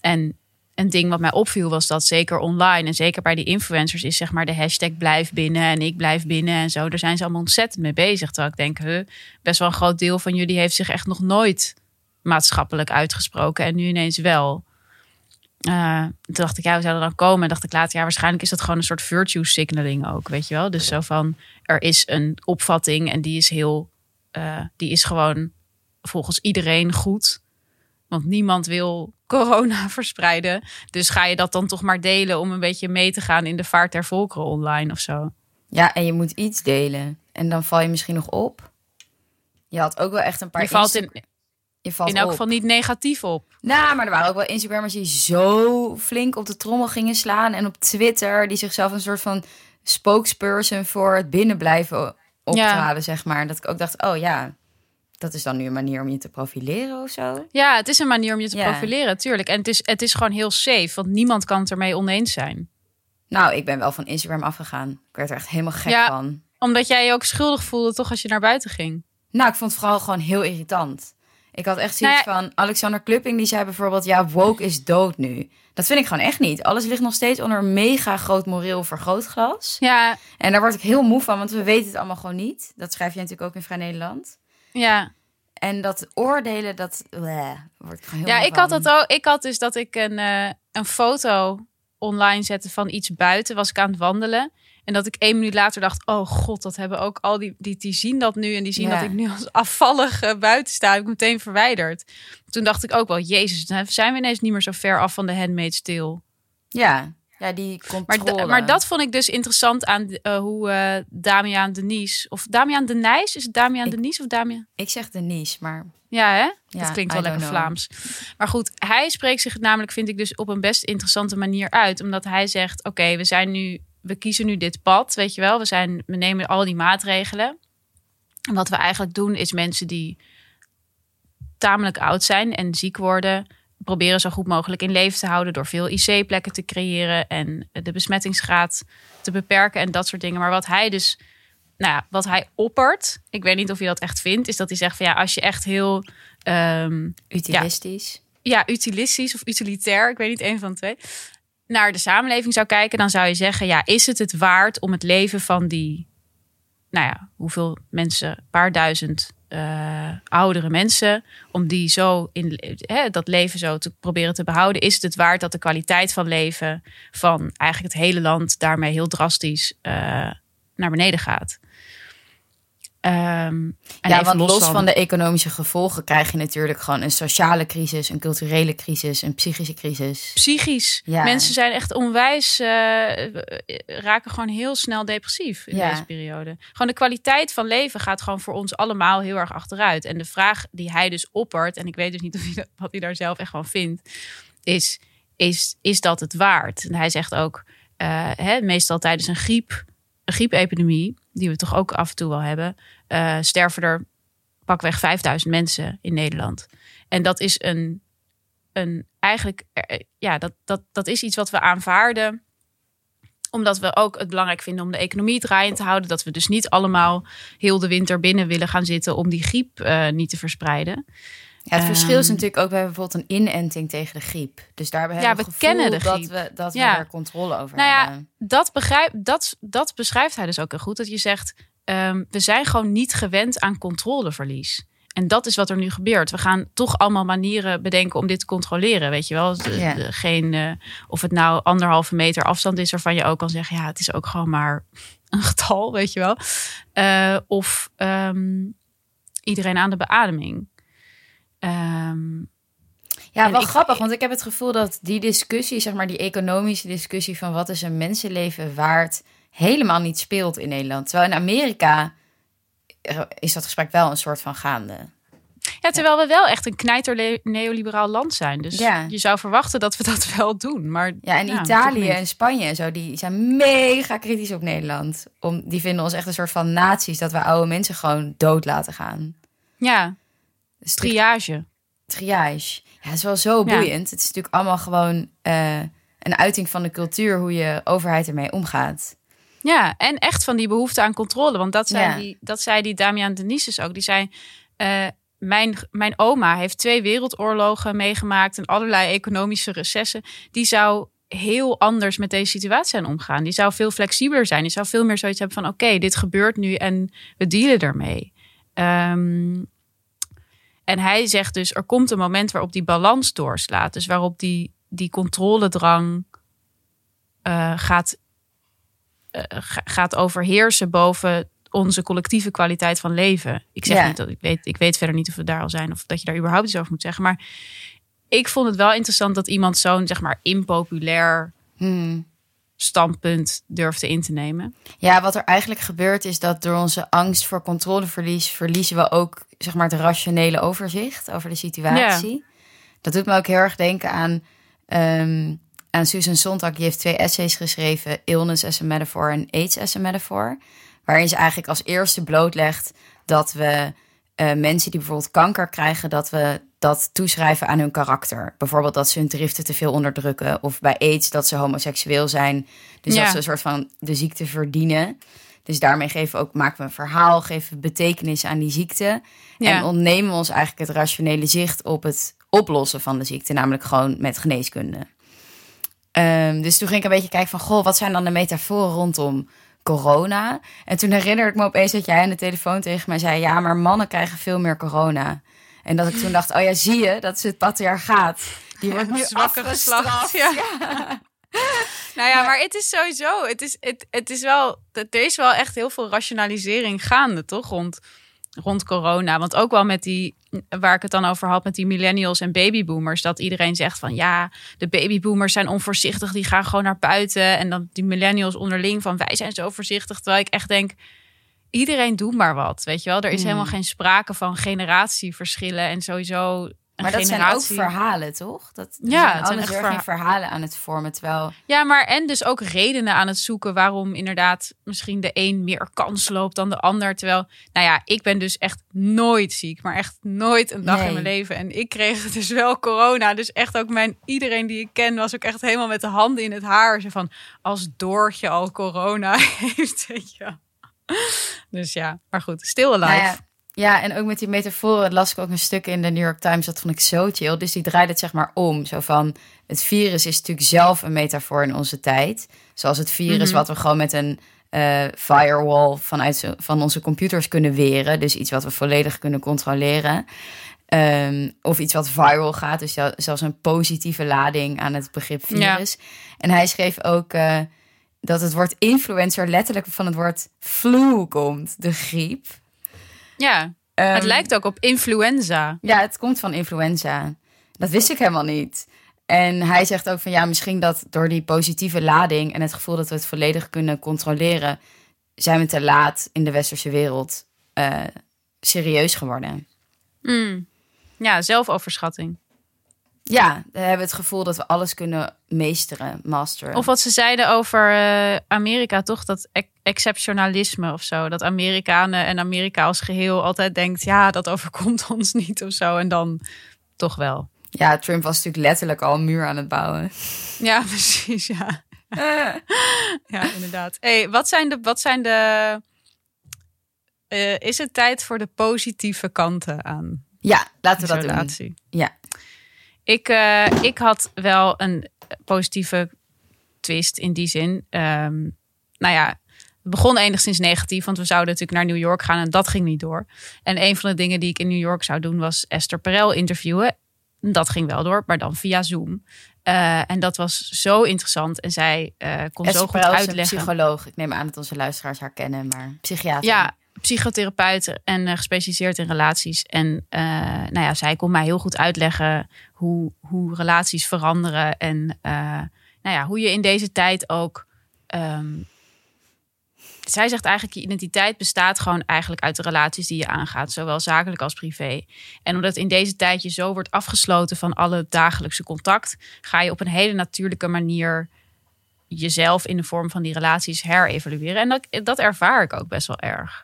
En een ding wat mij opviel was dat zeker online en zeker bij die influencers is zeg maar de hashtag blijf binnen en ik blijf binnen en zo. Daar zijn ze allemaal ontzettend mee bezig. Terwijl ik denk, best wel een groot deel van jullie heeft zich echt nog nooit maatschappelijk uitgesproken en nu ineens wel. Eh, toen dacht ik, ja, hoe zou dat dan komen? En dacht ik later, ja, waarschijnlijk is dat gewoon een soort virtue signaling ook, weet je wel? Dus zo van, er is een opvatting en die is heel, eh, die is gewoon volgens iedereen goed. Want niemand wil corona verspreiden. Dus ga je dat dan toch maar delen om een beetje mee te gaan in de vaart der volkeren online of zo? Ja, en je moet iets delen. En dan val je misschien nog op. Je had ook wel echt een paar... Je valt in, je valt in elk op. geval niet negatief op. Nou, maar er waren ook wel Instagrammers die zo flink op de trommel gingen slaan. En op Twitter die zichzelf een soort van spokesperson voor het binnenblijven optraden, zeg maar. Dat ik ook dacht, oh ja, dat is dan nu een manier om je te profileren of zo. Ja, het is een manier om je te Ja. profileren, tuurlijk. En het is, het is gewoon heel safe, want niemand kan het ermee oneens zijn. Nou, ik ben wel van Instagram afgegaan. Ik werd er echt helemaal gek Ja. van. Omdat jij je ook schuldig voelde, toch, als je naar buiten ging. Nou, ik vond het vooral gewoon heel irritant. Ik had echt zoiets Nou van... Alexander Klupping die zei bijvoorbeeld... Ja, woke is dood nu. Dat vind ik gewoon echt niet. Alles ligt nog steeds onder een mega groot moreel vergrootglas. Ja, En daar word ik heel moe van, want we weten het allemaal gewoon niet. Dat schrijf je natuurlijk ook in Vrij Nederland. Ja. En dat oordelen, dat bleh, word ik gewoon heel Ja, ik had dat ook. Ik had dus dat ik een, eh, een foto online zette van iets buiten. Was ik aan het wandelen. En dat ik één minuut later dacht: Oh god, dat hebben ook al die. Die, die zien dat nu. En die zien Ja. dat ik nu als afvallig eh, buiten sta. Heb ik meteen verwijderd. Toen dacht ik ook wel: Jezus, dan zijn we ineens niet meer zo ver af van de handmade stil. Ja, ja die Maar, controle. da- maar dat vond ik dus interessant aan eh, hoe eh Damian Denies. Of Damian Denijs? Is het Damian Ik- Denies of Damian? Ik zeg Denise, maar... Ja, hè? Ja, dat klinkt wel lekker know. Vlaams. Maar goed, hij spreekt zich namelijk, vind ik, dus op een best interessante manier uit. Omdat hij zegt: Oké, we zijn nu, we kiezen nu dit pad, weet je wel. We, zijn, we nemen al die maatregelen. En wat we eigenlijk doen, is mensen die tamelijk oud zijn en ziek worden, proberen zo goed mogelijk in leven te houden door veel IC-plekken te creëren en de besmettingsgraad te beperken en dat soort dingen. Maar wat hij dus, nou ja, wat hij oppert, ik weet niet of hij dat echt vindt, is dat hij zegt van ja, als je echt heel ehm, Utilistisch. ja, utilistisch of utilitair, ik weet niet, één van de twee, naar de samenleving zou kijken, dan zou je zeggen, ja, is het het waard om het leven van die, nou ja, hoeveel mensen, paar duizend eh, oudere mensen, om die zo in dat leven zo te proberen te behouden, is het waard dat de kwaliteit van leven van eigenlijk het hele land daarmee heel drastisch uh, naar beneden gaat. Um, ja, want los, van... de economische gevolgen krijg je natuurlijk gewoon een sociale crisis, een culturele crisis, een psychische crisis. Psychisch. Ja. Mensen zijn echt onwijs, uh, raken gewoon heel snel depressief in deze periode. Gewoon de kwaliteit van leven gaat gewoon voor ons allemaal heel erg achteruit. En de vraag die hij dus oppert, en ik weet dus niet of hij, wat hij daar zelf echt van vindt, is, is, is dat het waard? En hij zegt ook, uh, hè, meestal tijdens een griep, een griepepidemie, die we toch ook af en toe wel hebben, uh, sterven er pakweg 5000 mensen in Nederland. En dat is een, een eigenlijk, eh, ja, dat, dat, dat is iets wat we aanvaarden omdat we ook het belangrijk vinden om de economie draaiend te houden. Dat we dus niet allemaal heel de winter binnen willen gaan zitten om die griep uh, niet te verspreiden. Ja, het verschil is ehm, natuurlijk ook, we hebben bijvoorbeeld een inenting tegen de griep. Dus daar hebben ja, we, kennen de griep. dat we, dat we daar controle over nou hebben. Ja, dat, begrijp, dat, dat beschrijft hij dus ook heel goed. Dat je zegt, um, we zijn gewoon niet gewend aan controleverlies. En dat is wat er nu gebeurt. We gaan toch allemaal manieren bedenken om dit te controleren. Weet je wel? geen, uh, of het nou anderhalve meter afstand is, waarvan je ook kan zeggen: ja, het is ook gewoon maar een getal, weet je wel. Uh, of um, iedereen aan de beademing. Um, ja, wel grappig, want ik heb het gevoel dat die discussie, zeg maar die economische discussie van wat is een mensenleven waard, helemaal niet speelt in Nederland. Terwijl in Amerika is dat gesprek wel een soort van gaande. Ja, terwijl we wel echt een knijter neoliberaal land zijn. Dus ja. je zou verwachten dat we dat wel doen. Maar, ja, en Italië en Spanje en zo, die zijn mega kritisch op Nederland. Om, die vinden ons echt een soort van naties dat we oude mensen gewoon dood laten gaan. Ja, dus triage. Triage. Ja, het is wel zo boeiend. Het is natuurlijk allemaal gewoon uh, een uiting van de cultuur, hoe je overheid ermee omgaat. Ja, en echt van die behoefte aan controle. Want dat zei, die, dat zei die Damian Denises ook. Die zei, uh, mijn, mijn oma heeft twee wereldoorlogen meegemaakt... en allerlei economische recessen. Die zou heel anders met deze situatie zijn omgaan. Die zou veel flexibeler zijn. Die zou veel meer zoiets hebben van... oké, dit gebeurt nu en we dealen ermee. Um, en hij zegt dus, er komt een moment waarop die balans doorslaat. Dus waarop die, die controledrang uh, gaat, gaat overheersen boven onze collectieve kwaliteit van leven. Ik zeg niet dat ik weet, ik weet verder niet of we daar al zijn of dat je daar überhaupt iets over moet zeggen. Maar ik vond het wel interessant dat iemand zo'n zeg maar impopulair hmm standpunt durfde in te nemen. Ja, wat er eigenlijk gebeurt is dat door onze angst voor controleverlies verliezen we ook zeg maar het rationele overzicht over de situatie. Dat doet me ook heel erg denken aan, um, aan Susan Sontag. Die heeft twee essays geschreven, Illness as a Metaphor en AIDS as a Metaphor. Waarin ze eigenlijk als eerste blootlegt dat we uh, mensen die bijvoorbeeld kanker krijgen, dat we dat toeschrijven aan hun karakter. Bijvoorbeeld dat ze hun driften te veel onderdrukken. Of bij aids dat ze homoseksueel zijn. Dus dat ze een soort van de ziekte verdienen. Dus daarmee geven we ook, maken we een verhaal, geven we betekenis aan die ziekte. En ontnemen we ons eigenlijk het rationele zicht op het oplossen van de ziekte. Namelijk gewoon met geneeskunde. Um, dus toen ging ik een beetje kijken van, goh, wat zijn dan de metaforen rondom corona? En toen herinnerde ik me opeens dat jij aan de telefoon tegen mij zei... ja, maar mannen krijgen veel meer corona. En dat ik toen dacht, oh ja, zie je, dat is het patriarchaat. Die wordt nu zwakke geslacht. Ja. nou ja, maar het is sowieso, het is, het, het is wel, er is wel echt heel veel rationalisering gaande, toch? Rond, rond corona. Want ook wel met die, waar ik het dan over had, met die millennials en babyboomers. Dat iedereen zegt van ja, de babyboomers zijn onvoorzichtig, die gaan gewoon naar buiten. En dan die millennials onderling van wij zijn zo voorzichtig. Terwijl ik echt denk, iedereen doet maar wat. Weet je wel, er is helemaal hmm. geen sprake van generatieverschillen en sowieso. Maar dat zijn ook verhalen, toch? Dat, ja, het zijn echt verha geen verhalen aan het vormen. Terwijl... Ja, maar en dus ook redenen aan het zoeken waarom inderdaad misschien de een meer kans loopt dan de ander. Terwijl, nou ja, ik ben dus echt nooit ziek, maar echt nooit een dag in mijn leven. En ik kreeg dus wel corona. Dus echt ook mijn, iedereen die ik ken was ook echt helemaal met de handen in het haar. Zo van, als Doortje al corona heeft, weet je dus ja, maar goed, stil alive. Nou ja, ja, en ook met die metaforen las ik ook een stuk in de New York Times. Dat vond ik zo chill. Dus die draait het zeg maar om. Zo van, het virus is natuurlijk zelf een metafoor in onze tijd. Zoals het virus mhm. wat we gewoon met een eh, firewall vanuit van onze computers kunnen weren. Dus iets wat we volledig kunnen controleren. Ehm, of iets wat viral gaat. Dus zel- zelfs een positieve lading aan het begrip virus. En hij schreef ook eh, dat het woord influencer letterlijk van het woord flu komt. De griep. Ja, Ehm, het lijkt ook op influenza. Ja, het komt van influenza. Dat wist ik helemaal niet. En hij zegt ook van ja, misschien dat door die positieve lading en het gevoel dat we het volledig kunnen controleren, zijn we te laat in de westerse wereld eh, serieus geworden. Mm. Ja, zelfoverschatting. Ja, we hebben het gevoel dat we alles kunnen meesteren, masteren. Of wat ze zeiden over eh, Amerika, toch? Dat ex- exceptionalisme of zo. Dat Amerikanen en Amerika als geheel altijd denkt... ja, dat overkomt ons niet of zo. En dan toch wel. Ja, Trump was natuurlijk letterlijk al een muur aan het bouwen. Ja, precies, ja. ja, inderdaad. Hey, wat zijn de... Wat zijn de eh, is het tijd voor de positieve kanten aan Ja, laten we dat doen. Ja. Ik, eh, ik had wel een positieve twist in die zin. Ehm, nou ja, het begon enigszins negatief, want we zouden natuurlijk naar New York gaan en dat ging niet door. En een van de dingen die ik in New York zou doen was Esther Perel interviewen. Dat ging wel door, maar dan via Zoom. Eh, en dat was zo interessant en zij eh, kon Esther zo goed Perel is een uitleggen. psycholoog. Ik neem aan dat onze luisteraars haar kennen, maar psychiater. Ja, psychotherapeut en eh, gespecialiseerd in relaties. En eh, nou ja, zij kon mij heel goed uitleggen hoe, hoe relaties veranderen. En eh, nou ja, hoe je in deze tijd ook. ehm, zij zegt eigenlijk, je identiteit bestaat gewoon eigenlijk uit de relaties die je aangaat, zowel zakelijk als privé. En omdat in deze tijd je zo wordt afgesloten van alle dagelijkse contact, ga je op een hele natuurlijke manier jezelf in de vorm van die relaties herevalueren. En dat, dat ervaar ik ook best wel erg.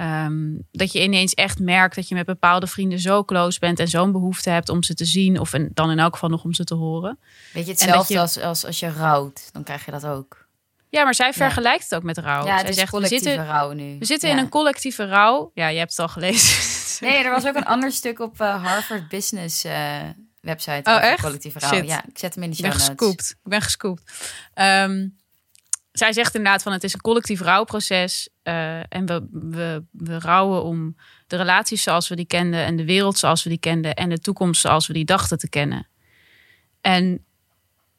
Ehm, dat je ineens echt merkt dat je met bepaalde vrienden zo close bent en zo'n behoefte hebt om ze te zien, of en dan in elk geval nog om ze te horen. Weet je, hetzelfde je- als, als als je rouwt, dan krijg je dat ook. Ja, maar zij vergelijkt het ook met rouw. ja, zij het is zegt, we collectieve zitten, rouw nu. we zitten Ja. in een collectieve rouw. Ja, je hebt het al gelezen. Nee, er was ook een ander stuk op eh, Harvard Business eh, website. Oh, echt? Collectieve rouw. Shit. Ja, ik zet hem in de Ik show ben notes. gescoopt. Ik ben gescoopt. Ehm, zij zegt inderdaad van het is een collectief rouwproces. eh, en we, we, we rouwen om de relaties zoals we die kenden. En de wereld zoals we die kenden. En de toekomst zoals we die dachten te kennen. En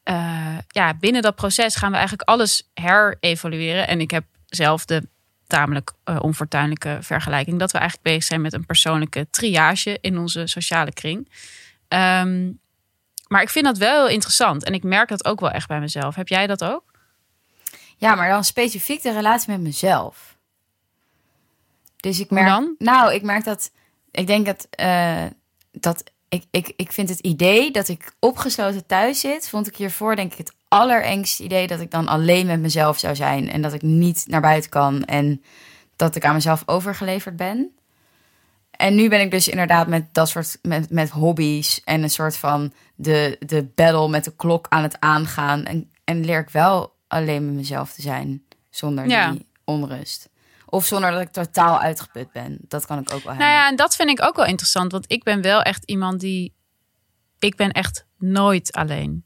eh, ja, binnen dat proces gaan we eigenlijk alles herevalueren. En ik heb zelf de tamelijk eh, onfortuinlijke vergelijking... dat we eigenlijk bezig zijn met een persoonlijke triage in onze sociale kring. Ehm, maar ik vind dat wel interessant. En ik merk dat ook wel echt bij mezelf. Heb jij dat ook? Ja, maar dan specifiek de relatie met mezelf. Dus ik merk. dan? Nou, ik merk dat. Ik denk dat. eh, dat ik, ik, ik vind het idee dat ik opgesloten thuis zit. Vond ik hiervoor, denk ik, het allerengste idee dat ik dan alleen met mezelf zou zijn. En dat ik niet naar buiten kan. En dat ik aan mezelf overgeleverd ben. En nu ben ik dus inderdaad met dat soort met, met hobby's en een soort van de, de battle met de klok aan het aangaan. En, en leer ik wel alleen met mezelf te zijn zonder Ja. die onrust. Of zonder dat ik totaal uitgeput ben. Dat kan ik ook wel hebben. Nou ja, en dat vind ik ook wel interessant. Want ik ben wel echt iemand die... Ik ben echt nooit alleen.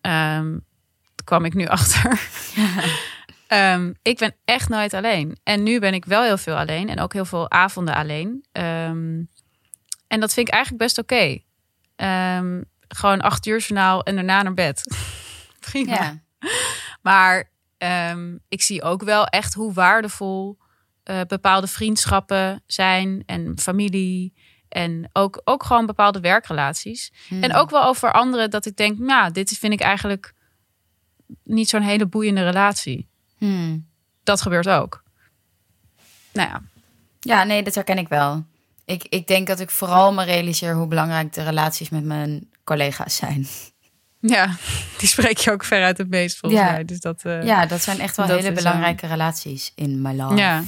Daar kwam ik nu achter. Ehm, ik ben echt nooit alleen. En nu ben ik wel heel veel alleen. En ook heel veel avonden alleen. Ehm, en dat vind ik eigenlijk best oké. Gewoon acht uur journaal en daarna naar bed. Prima. Ja. Maar ehm, ik zie ook wel echt hoe waardevol eh, bepaalde vriendschappen zijn en familie. En ook, ook gewoon bepaalde werkrelaties. Hmm. En ook wel over anderen dat ik denk, nou, dit vind ik eigenlijk niet zo'n hele boeiende relatie. Hmm. Dat gebeurt ook. Nou ja, Ja, nee, dat herken ik wel. Ik, ik denk dat ik vooral me realiseer hoe belangrijk de relaties met mijn collega's zijn. Ja die spreek je ook ver uit het meest volgens Ja. mij. Dus dat, eh, Ja, dat zijn echt wel hele is, belangrijke relaties in my life. Ja.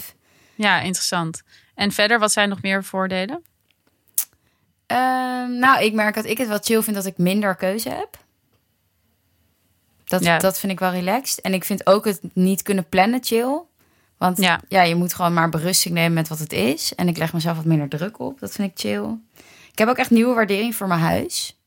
ja, interessant. En verder, wat zijn nog meer voordelen? Ehm, nou, ik merk dat ik het wel chill vind dat ik minder keuze heb. Dat, Ja. dat vind ik wel relaxed. En ik vind ook het niet kunnen plannen chill. Want Ja. ja. je moet gewoon maar berusting nemen met wat het is. En ik leg mezelf wat minder druk op. Dat vind ik chill. Ik heb ook echt nieuwe waardering voor mijn huis.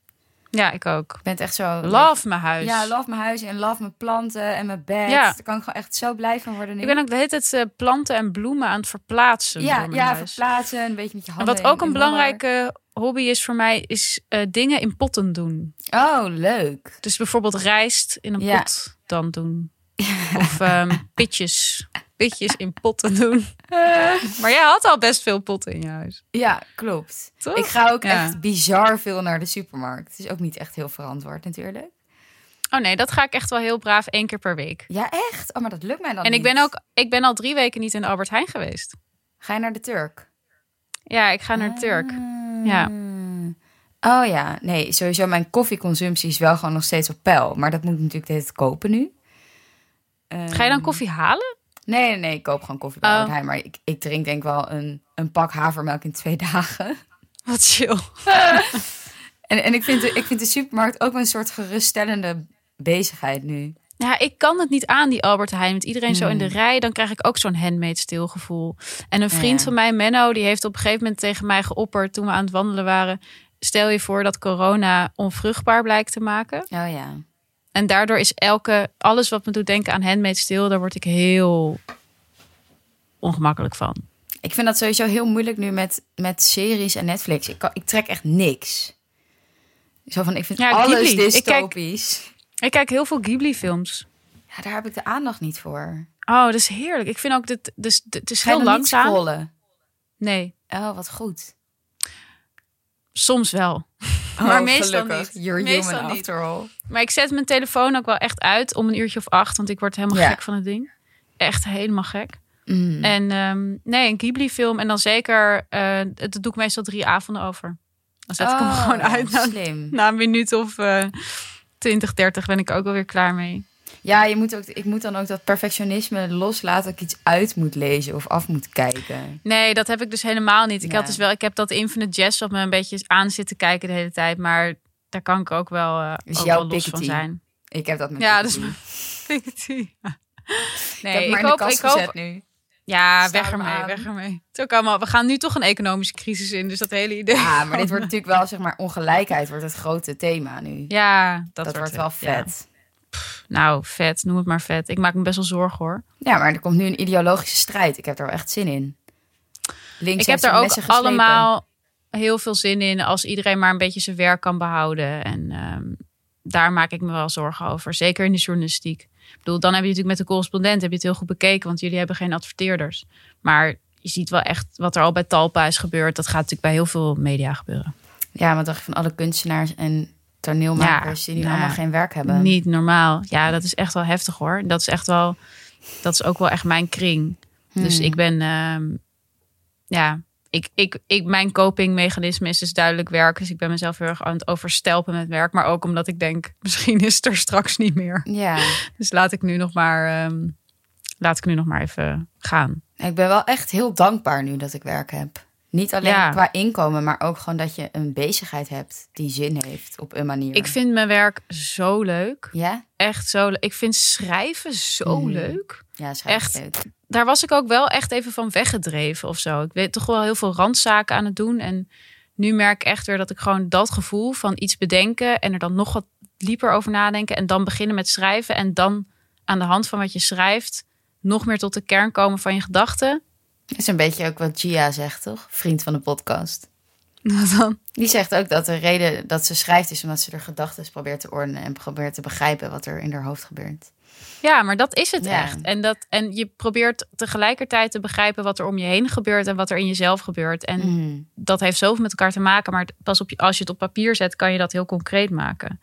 Ja, ik ook. Ik ben echt zo... Love mijn huis. Ja, love mijn huis en love mijn planten en mijn bed. Ja. Daar kan ik gewoon echt zo blij van worden nu. Ik ben ook de hele tijd eh, planten en bloemen aan het verplaatsen. ja, ja, huis. verplaatsen, een beetje met je En handen wat ook een belangrijke hobby is voor mij, is eh, dingen in potten doen. Oh, leuk. Dus bijvoorbeeld rijst in een Ja. pot dan doen. Of ehm, pitjes. Pitjes in potten doen. Maar jij had al best veel potten in je huis. Ja, klopt. Toch? Ik ga ook Ja. echt bizar veel naar de supermarkt. Het is ook niet echt heel verantwoord natuurlijk. Oh nee, dat ga ik echt wel heel braaf één keer per week. Ja, echt? Oh, maar dat lukt mij dan En ik ben ook, ik ben al drie weken niet in de Albert Heijn geweest. Ga je naar de Turk? Ja, ik ga naar de Turk. Ja. Oh ja, nee, sowieso mijn koffieconsumptie is wel gewoon nog steeds op peil. Maar dat moet ik natuurlijk tijd kopen nu. Ga je dan koffie halen? Nee, nee, nee, ik koop gewoon koffie bij Oh. Albert Heijn. Maar ik, ik drink denk wel een, een pak havermelk in twee dagen. Wat chill. En, en ik, vind de, ik vind de supermarkt ook een soort geruststellende bezigheid nu. Ja, ik kan het niet aan, die Albert Heijn. Met iedereen zo in de Hmm. rij, dan krijg ik ook zo'n handmade stilgevoel. En een vriend Ja. van mij, Menno, die heeft op een gegeven moment tegen mij geopperd toen we aan het wandelen waren. Stel je voor dat corona onvruchtbaar blijkt te maken. Oh ja. En daardoor is elke, alles wat me doet denken aan handmade stil, daar word ik heel ongemakkelijk van. Ik vind dat sowieso heel moeilijk nu met, met series en Netflix. Ik, kan, ik trek echt niks. Zo van, ik vind Ja, alles Ghibli. Ik kijk- dystopisch. Ik kijk heel veel Ghibli-films. Ja, daar heb ik de aandacht niet voor. Oh, dat is heerlijk. Ik vind ook dit, dus het is heel niet langzaam. scrollen? Nee, Oh, wat goed. soms wel. Oh, maar meestal gelukkig. niet. You're Meestal human niet. after all. Maar ik zet mijn telefoon ook wel echt uit om een uurtje of acht, want ik word helemaal gek van het ding. Echt helemaal gek. Mm. En ehm, nee, een Ghibli-film en dan zeker, eh dat doe ik meestal drie avonden over. Dan zet ik hem Oh, gewoon uit. Na, Slim. na een minuut of eh 20, 30 ben ik ook alweer klaar mee. Ja, je moet ook, ik moet dan ook dat perfectionisme loslaten dat ik iets uit moet lezen of af moet kijken. Nee, dat heb ik dus helemaal niet. Ik had dus wel, ik heb dat Infinite Jest wat me een beetje aan zitten kijken de hele tijd, maar daar kan ik ook wel, ook wel los van zijn. Ik heb dat met Ja, Piketty. is Nee, ik ik hoop, ik hoop, nu. Ja, weg ermee, weg ermee. Het is ook allemaal, we gaan nu toch een economische crisis in, dus dat hele idee. Ja, maar dit wordt natuurlijk wel, zeg maar, ongelijkheid wordt het grote thema nu. Ja, dat, dat, wordt wel ja. Nou, vet, noem het maar vet. Ik maak me best wel zorgen hoor. Ja. maar er komt nu een ideologische strijd. Ik heb er wel echt zin in. Links ik heb zijn ook allemaal heel veel zin in als iedereen maar een beetje zijn werk kan behouden. En ehm, daar maak ik me wel zorgen over. Zeker in de journalistiek. Ik bedoel, dan heb je natuurlijk met de correspondent heb je het heel goed bekeken, want jullie hebben geen adverteerders. Maar je ziet wel echt wat er al bij Talpa is gebeurd. Dat gaat natuurlijk bij heel veel media gebeuren. Ja, wat dacht je van alle kunstenaars en toneelmakers die nu nou, allemaal geen werk hebben? Niet normaal. Ja, dat is echt wel heftig hoor. Dat is echt wel, dat is ook wel echt mijn kring. Dus Hmm. ik ben, ehm, ja, ik, ik, ik, mijn copingmechanisme is dus duidelijk werk. Dus ik ben mezelf heel erg aan het overstelpen met werk. Maar ook omdat ik denk, misschien is het er straks niet meer. Ja, Dus laat ik nu nog maar, ehm, laat ik nu nog maar even gaan. ik ben wel echt heel dankbaar nu dat ik werk heb. Niet alleen Ja. qua inkomen, maar ook gewoon dat je een bezigheid hebt die zin heeft op een manier. Ik vind mijn werk zo leuk. Ja? Echt zo leuk. Ik vind schrijven zo Mhm. leuk. Ja, Echt? leuk. daar was ik ook wel echt even van weggedreven of zo. Ik weet toch wel heel veel randzaken aan het doen. En nu merk ik echt weer dat ik gewoon dat gevoel van iets bedenken en er dan nog wat dieper over nadenken en dan beginnen met schrijven en dan aan de hand van wat je schrijft nog meer tot de kern komen van je gedachten. Dat is een beetje ook wat Gia zegt, toch? Vriend van de podcast. Wat dan? Die zegt ook dat de reden dat ze schrijft is omdat ze haar gedachten probeert te ordenen en probeert te begrijpen wat er in haar hoofd gebeurt. Ja, maar dat is het Ja. echt. En, dat, en je probeert tegelijkertijd te begrijpen wat er om je heen gebeurt en wat er in jezelf gebeurt. En Mhm. dat heeft zoveel met elkaar te maken. Maar pas op als je het op papier zet, kan je dat heel concreet maken.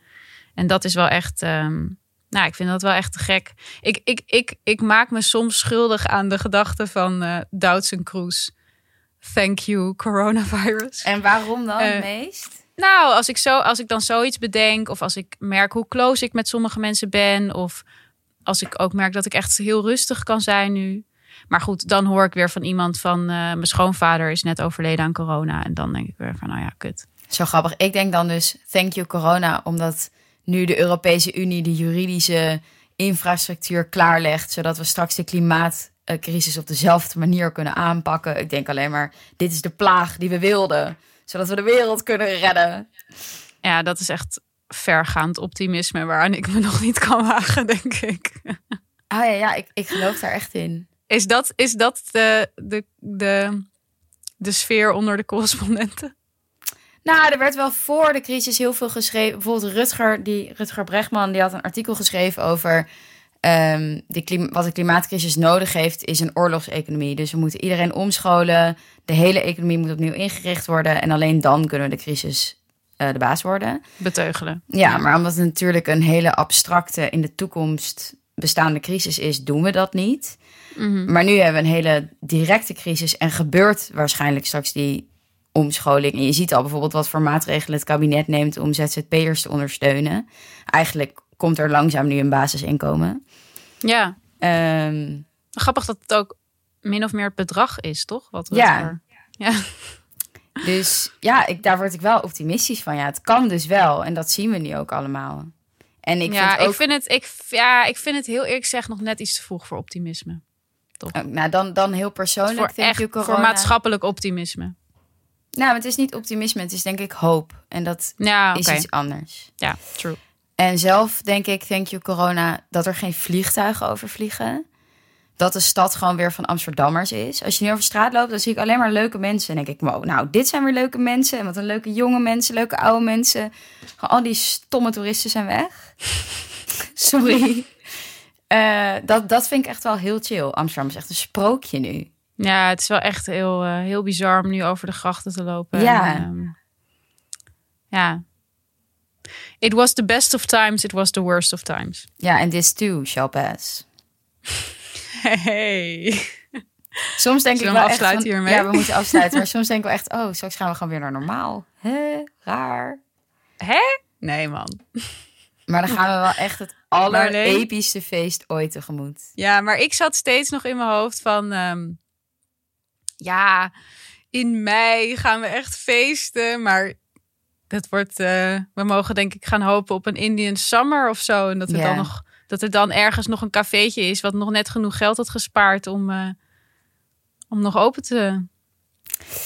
En dat is wel echt. ehm, nou, ik vind dat wel echt te gek. Ik, ik, ik, ik maak me soms schuldig aan de gedachte van eh Doutzen Kroes. Thank you, coronavirus. En waarom dan Eh, het meest? Nou, als ik, zo, als ik dan zoiets bedenk, of als ik merk hoe close ik met sommige mensen ben, of als ik ook merk dat ik echt heel rustig kan zijn nu. Maar goed, dan hoor ik weer van iemand van eh, mijn schoonvader is net overleden aan corona. En dan denk ik weer van, nou ja, kut. Zo grappig. Ik denk dan dus thank you corona, omdat nu de Europese Unie de juridische infrastructuur klaarlegt, zodat we straks de klimaatcrisis op dezelfde manier kunnen aanpakken. Ik denk alleen maar, dit is de plaag die we wilden, zodat we de wereld kunnen redden. Ja, dat is echt vergaand optimisme waaraan ik me nog niet kan wagen, denk ik. Oh ja, ja ik, ik geloof daar echt in. Is dat, is dat de, de, de, de sfeer onder de correspondenten? Nou, er werd wel voor de crisis heel veel geschreven. Bijvoorbeeld Rutger, die, Rutger Bregman, die had een artikel geschreven over um, de wat de klimaatcrisis nodig heeft, is een oorlogseconomie. Dus we moeten iedereen omscholen. De hele economie moet opnieuw ingericht worden. En alleen dan kunnen we de crisis uh, de baas worden. Beteugelen. Ja, maar omdat het natuurlijk een hele abstracte, in de toekomst bestaande crisis is, doen we dat niet. Mhm. Maar nu hebben we een hele directe crisis en gebeurt waarschijnlijk straks die omscholing. En je ziet al bijvoorbeeld wat voor maatregelen het kabinet neemt om ZZP'ers te ondersteunen. Eigenlijk komt er langzaam nu een basisinkomen. Ja. Um, Grappig dat het ook min of meer het bedrag is, toch? Wat ja. ja. Dus ja, ik, daar word ik wel optimistisch van. Ja, het kan dus wel. En dat zien we nu ook allemaal. En ik ja, vind ook... ik vind het, ik, ja, ik vind het heel eerlijk gezegd nog net iets te vroeg voor optimisme. Toch? Oh, nou, dan, dan heel persoonlijk. Voor, denk echt, voor maatschappelijk optimisme. Nou, het is niet optimisme, het is denk ik hoop. En dat ja, is iets anders. Ja, true. En zelf denk ik, thank you corona, dat er geen vliegtuigen overvliegen. Dat de stad gewoon weer van Amsterdammers is. Als je nu over straat loopt, dan zie ik alleen maar leuke mensen. En denk ik, wow, nou, dit zijn weer leuke mensen. En wat een leuke jonge mensen, leuke oude mensen. Gewoon al die stomme toeristen zijn weg. Sorry. Uh, dat, dat vind ik echt wel heel chill. Amsterdam is echt een sprookje nu. Ja, het is wel echt heel, uh, heel bizar om nu over de grachten te lopen. Ja. En, um, ja. It was the best of times, it was the worst of times. Ja, en this too shall pass. Hey. Soms denk Zullen ik we wel afsluiten echt van, hiermee? Ja, we moeten afsluiten. maar soms denk ik wel echt, oh, straks gaan we gewoon weer naar normaal. Hè? Raar. Hè? Nee, man. Maar dan gaan we wel echt het allerepischste feest ooit tegemoet. Ja, maar ik zat steeds nog in mijn hoofd van... Um, ja, in mei gaan we echt feesten. Maar dat wordt... Uh, we mogen denk ik gaan hopen op een Indian Summer of zo. En dat er, dan, nog, dat er dan ergens nog een cafeetje is... wat nog net genoeg geld had gespaard om, uh, om nog open te.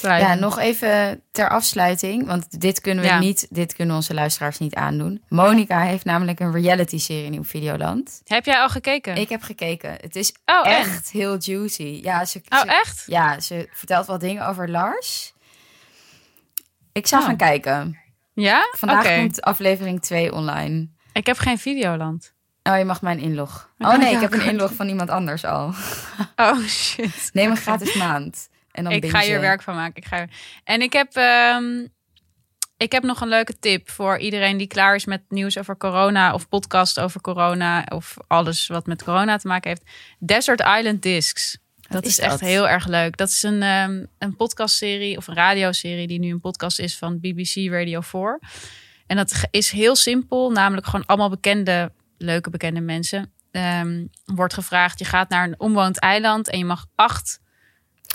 Ja, nog even ter afsluiting, want dit kunnen we Ja. niet, dit kunnen onze luisteraars niet aandoen. Monica heeft namelijk een reality-serie in Videoland. Heb jij al gekeken? Ik heb gekeken. Het is oh, en? echt heel juicy. Ja, ze, Oh, ze- echt? ja, ze vertelt wat dingen over Lars. Ik zou Oh. gaan kijken. Ja? Vandaag komt aflevering 2 online. Ik heb geen Videoland. Oh, je mag mijn inlog. Oh mag nee, ik heb een inlog van iemand anders al. Oh, shit. Neem een gratis maand. En dan ik ga hier werk van maken. Ik ga... En ik heb, ehm, ik heb nog een leuke tip voor iedereen die klaar is met nieuws over corona of podcast over corona of alles wat met corona te maken heeft. Desert Island Discs. Dat is is, echt heel erg leuk. Dat is een, ehm, een podcastserie of een radioserie die nu een podcast is van BBC Radio 4. En dat is heel simpel, namelijk gewoon allemaal bekende, leuke bekende mensen. Ehm, wordt gevraagd, je gaat naar een onbewoond eiland en je mag acht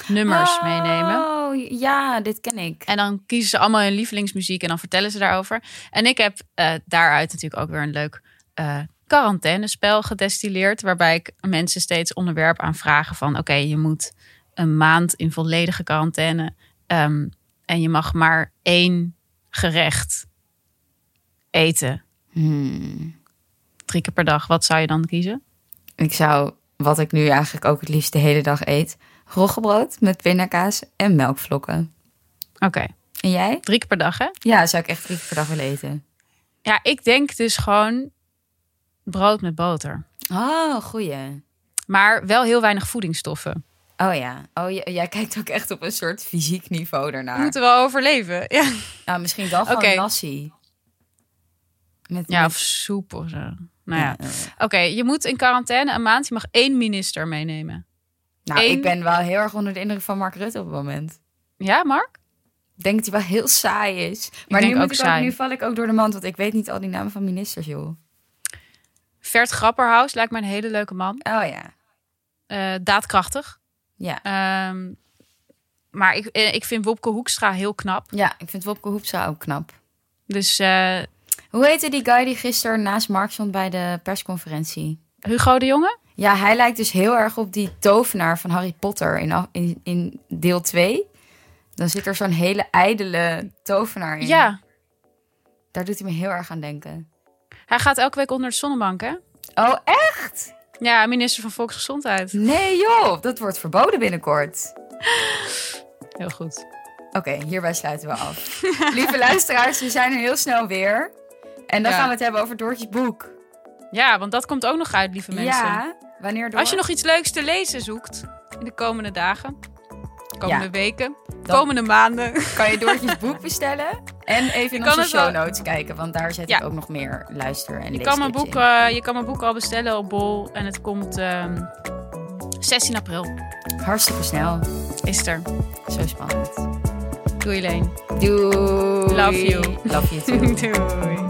nummers meenemen. Oh, ja, dit ken ik. En dan kiezen ze allemaal hun lievelingsmuziek en dan vertellen ze daarover. En ik heb eh, daaruit natuurlijk ook weer een leuk eh quarantainespel gedestilleerd. Waarbij ik mensen steeds onderwerp aan vragen van... oké, je moet een maand in volledige quarantaine. ehm, en je mag maar één gerecht eten. Hmm. Drie keer per dag. Wat zou je dan kiezen? Ik zou, wat ik nu eigenlijk ook het liefst de hele dag eet, roggebrood met pindakaas en melkvlokken. Oké, En jij? drie keer per dag hè? Ja, zou ik echt drie keer per dag willen eten. Ja, ik denk dus gewoon brood met boter. Oh, goeie. Maar wel heel weinig voedingsstoffen. Oh ja. Oh, jij kijkt ook echt op een soort fysiek niveau We ernaar. moeten wel overleven. Ja. Nou, misschien dan gewoon Oké. nasi. Met, Ja, met- of soep of zo. Nou ja. Oké, je moet in quarantaine een maand. Je mag één minister meenemen. Nou, Eén- ik ben wel heel erg onder de indruk van Mark Rutte op het moment. Ja, Mark? Ik denk dat hij wel heel saai is. Maar nu, moet ook ik saai. nu val ik ook door de mand, want ik weet niet al die namen van ministers, joh. Vert Grapperhaus lijkt me een hele leuke man. Oh ja. Eh, daadkrachtig. Ja. Ehm, maar ik, eh, ik vind Wopke Hoekstra heel knap. Ja, ik vind Wopke Hoepstra ook knap. Dus eh, Hoe heette die guy die gisteren naast Mark stond bij de persconferentie? Hugo de Jonge? Ja, hij lijkt dus heel erg op die tovenaar van Harry Potter in, in, in deel 2. Dan zit er zo'n hele ijdele tovenaar in. Ja. Daar doet hij me heel erg aan denken. Hij gaat elke week onder de zonnebank, hè? Oh, echt? Ja, minister van Volksgezondheid. Nee joh, dat wordt verboden binnenkort. Heel goed. Oké, hierbij sluiten we af. Lieve luisteraars, we zijn er heel snel weer. En dan Ja. gaan we het hebben over Doortjes boek. Ja, want dat komt ook nog uit, lieve mensen. Ja, wanneer door? Als je nog iets leuks te lezen zoekt in de komende dagen, komende Ja. weken, Dan- komende maanden. kan je Doortjes boek bestellen. En even in onze show notes kijken, want daar zet Ja. ik ook nog meer luister- en Je kan, mijn boek, in. eh, je kan mijn boek al bestellen op Bol en het komt ehm 16 april. Hartstikke snel. Is er. Zo spannend. Doei Leen. Doei. Love you. Love you too. Doei.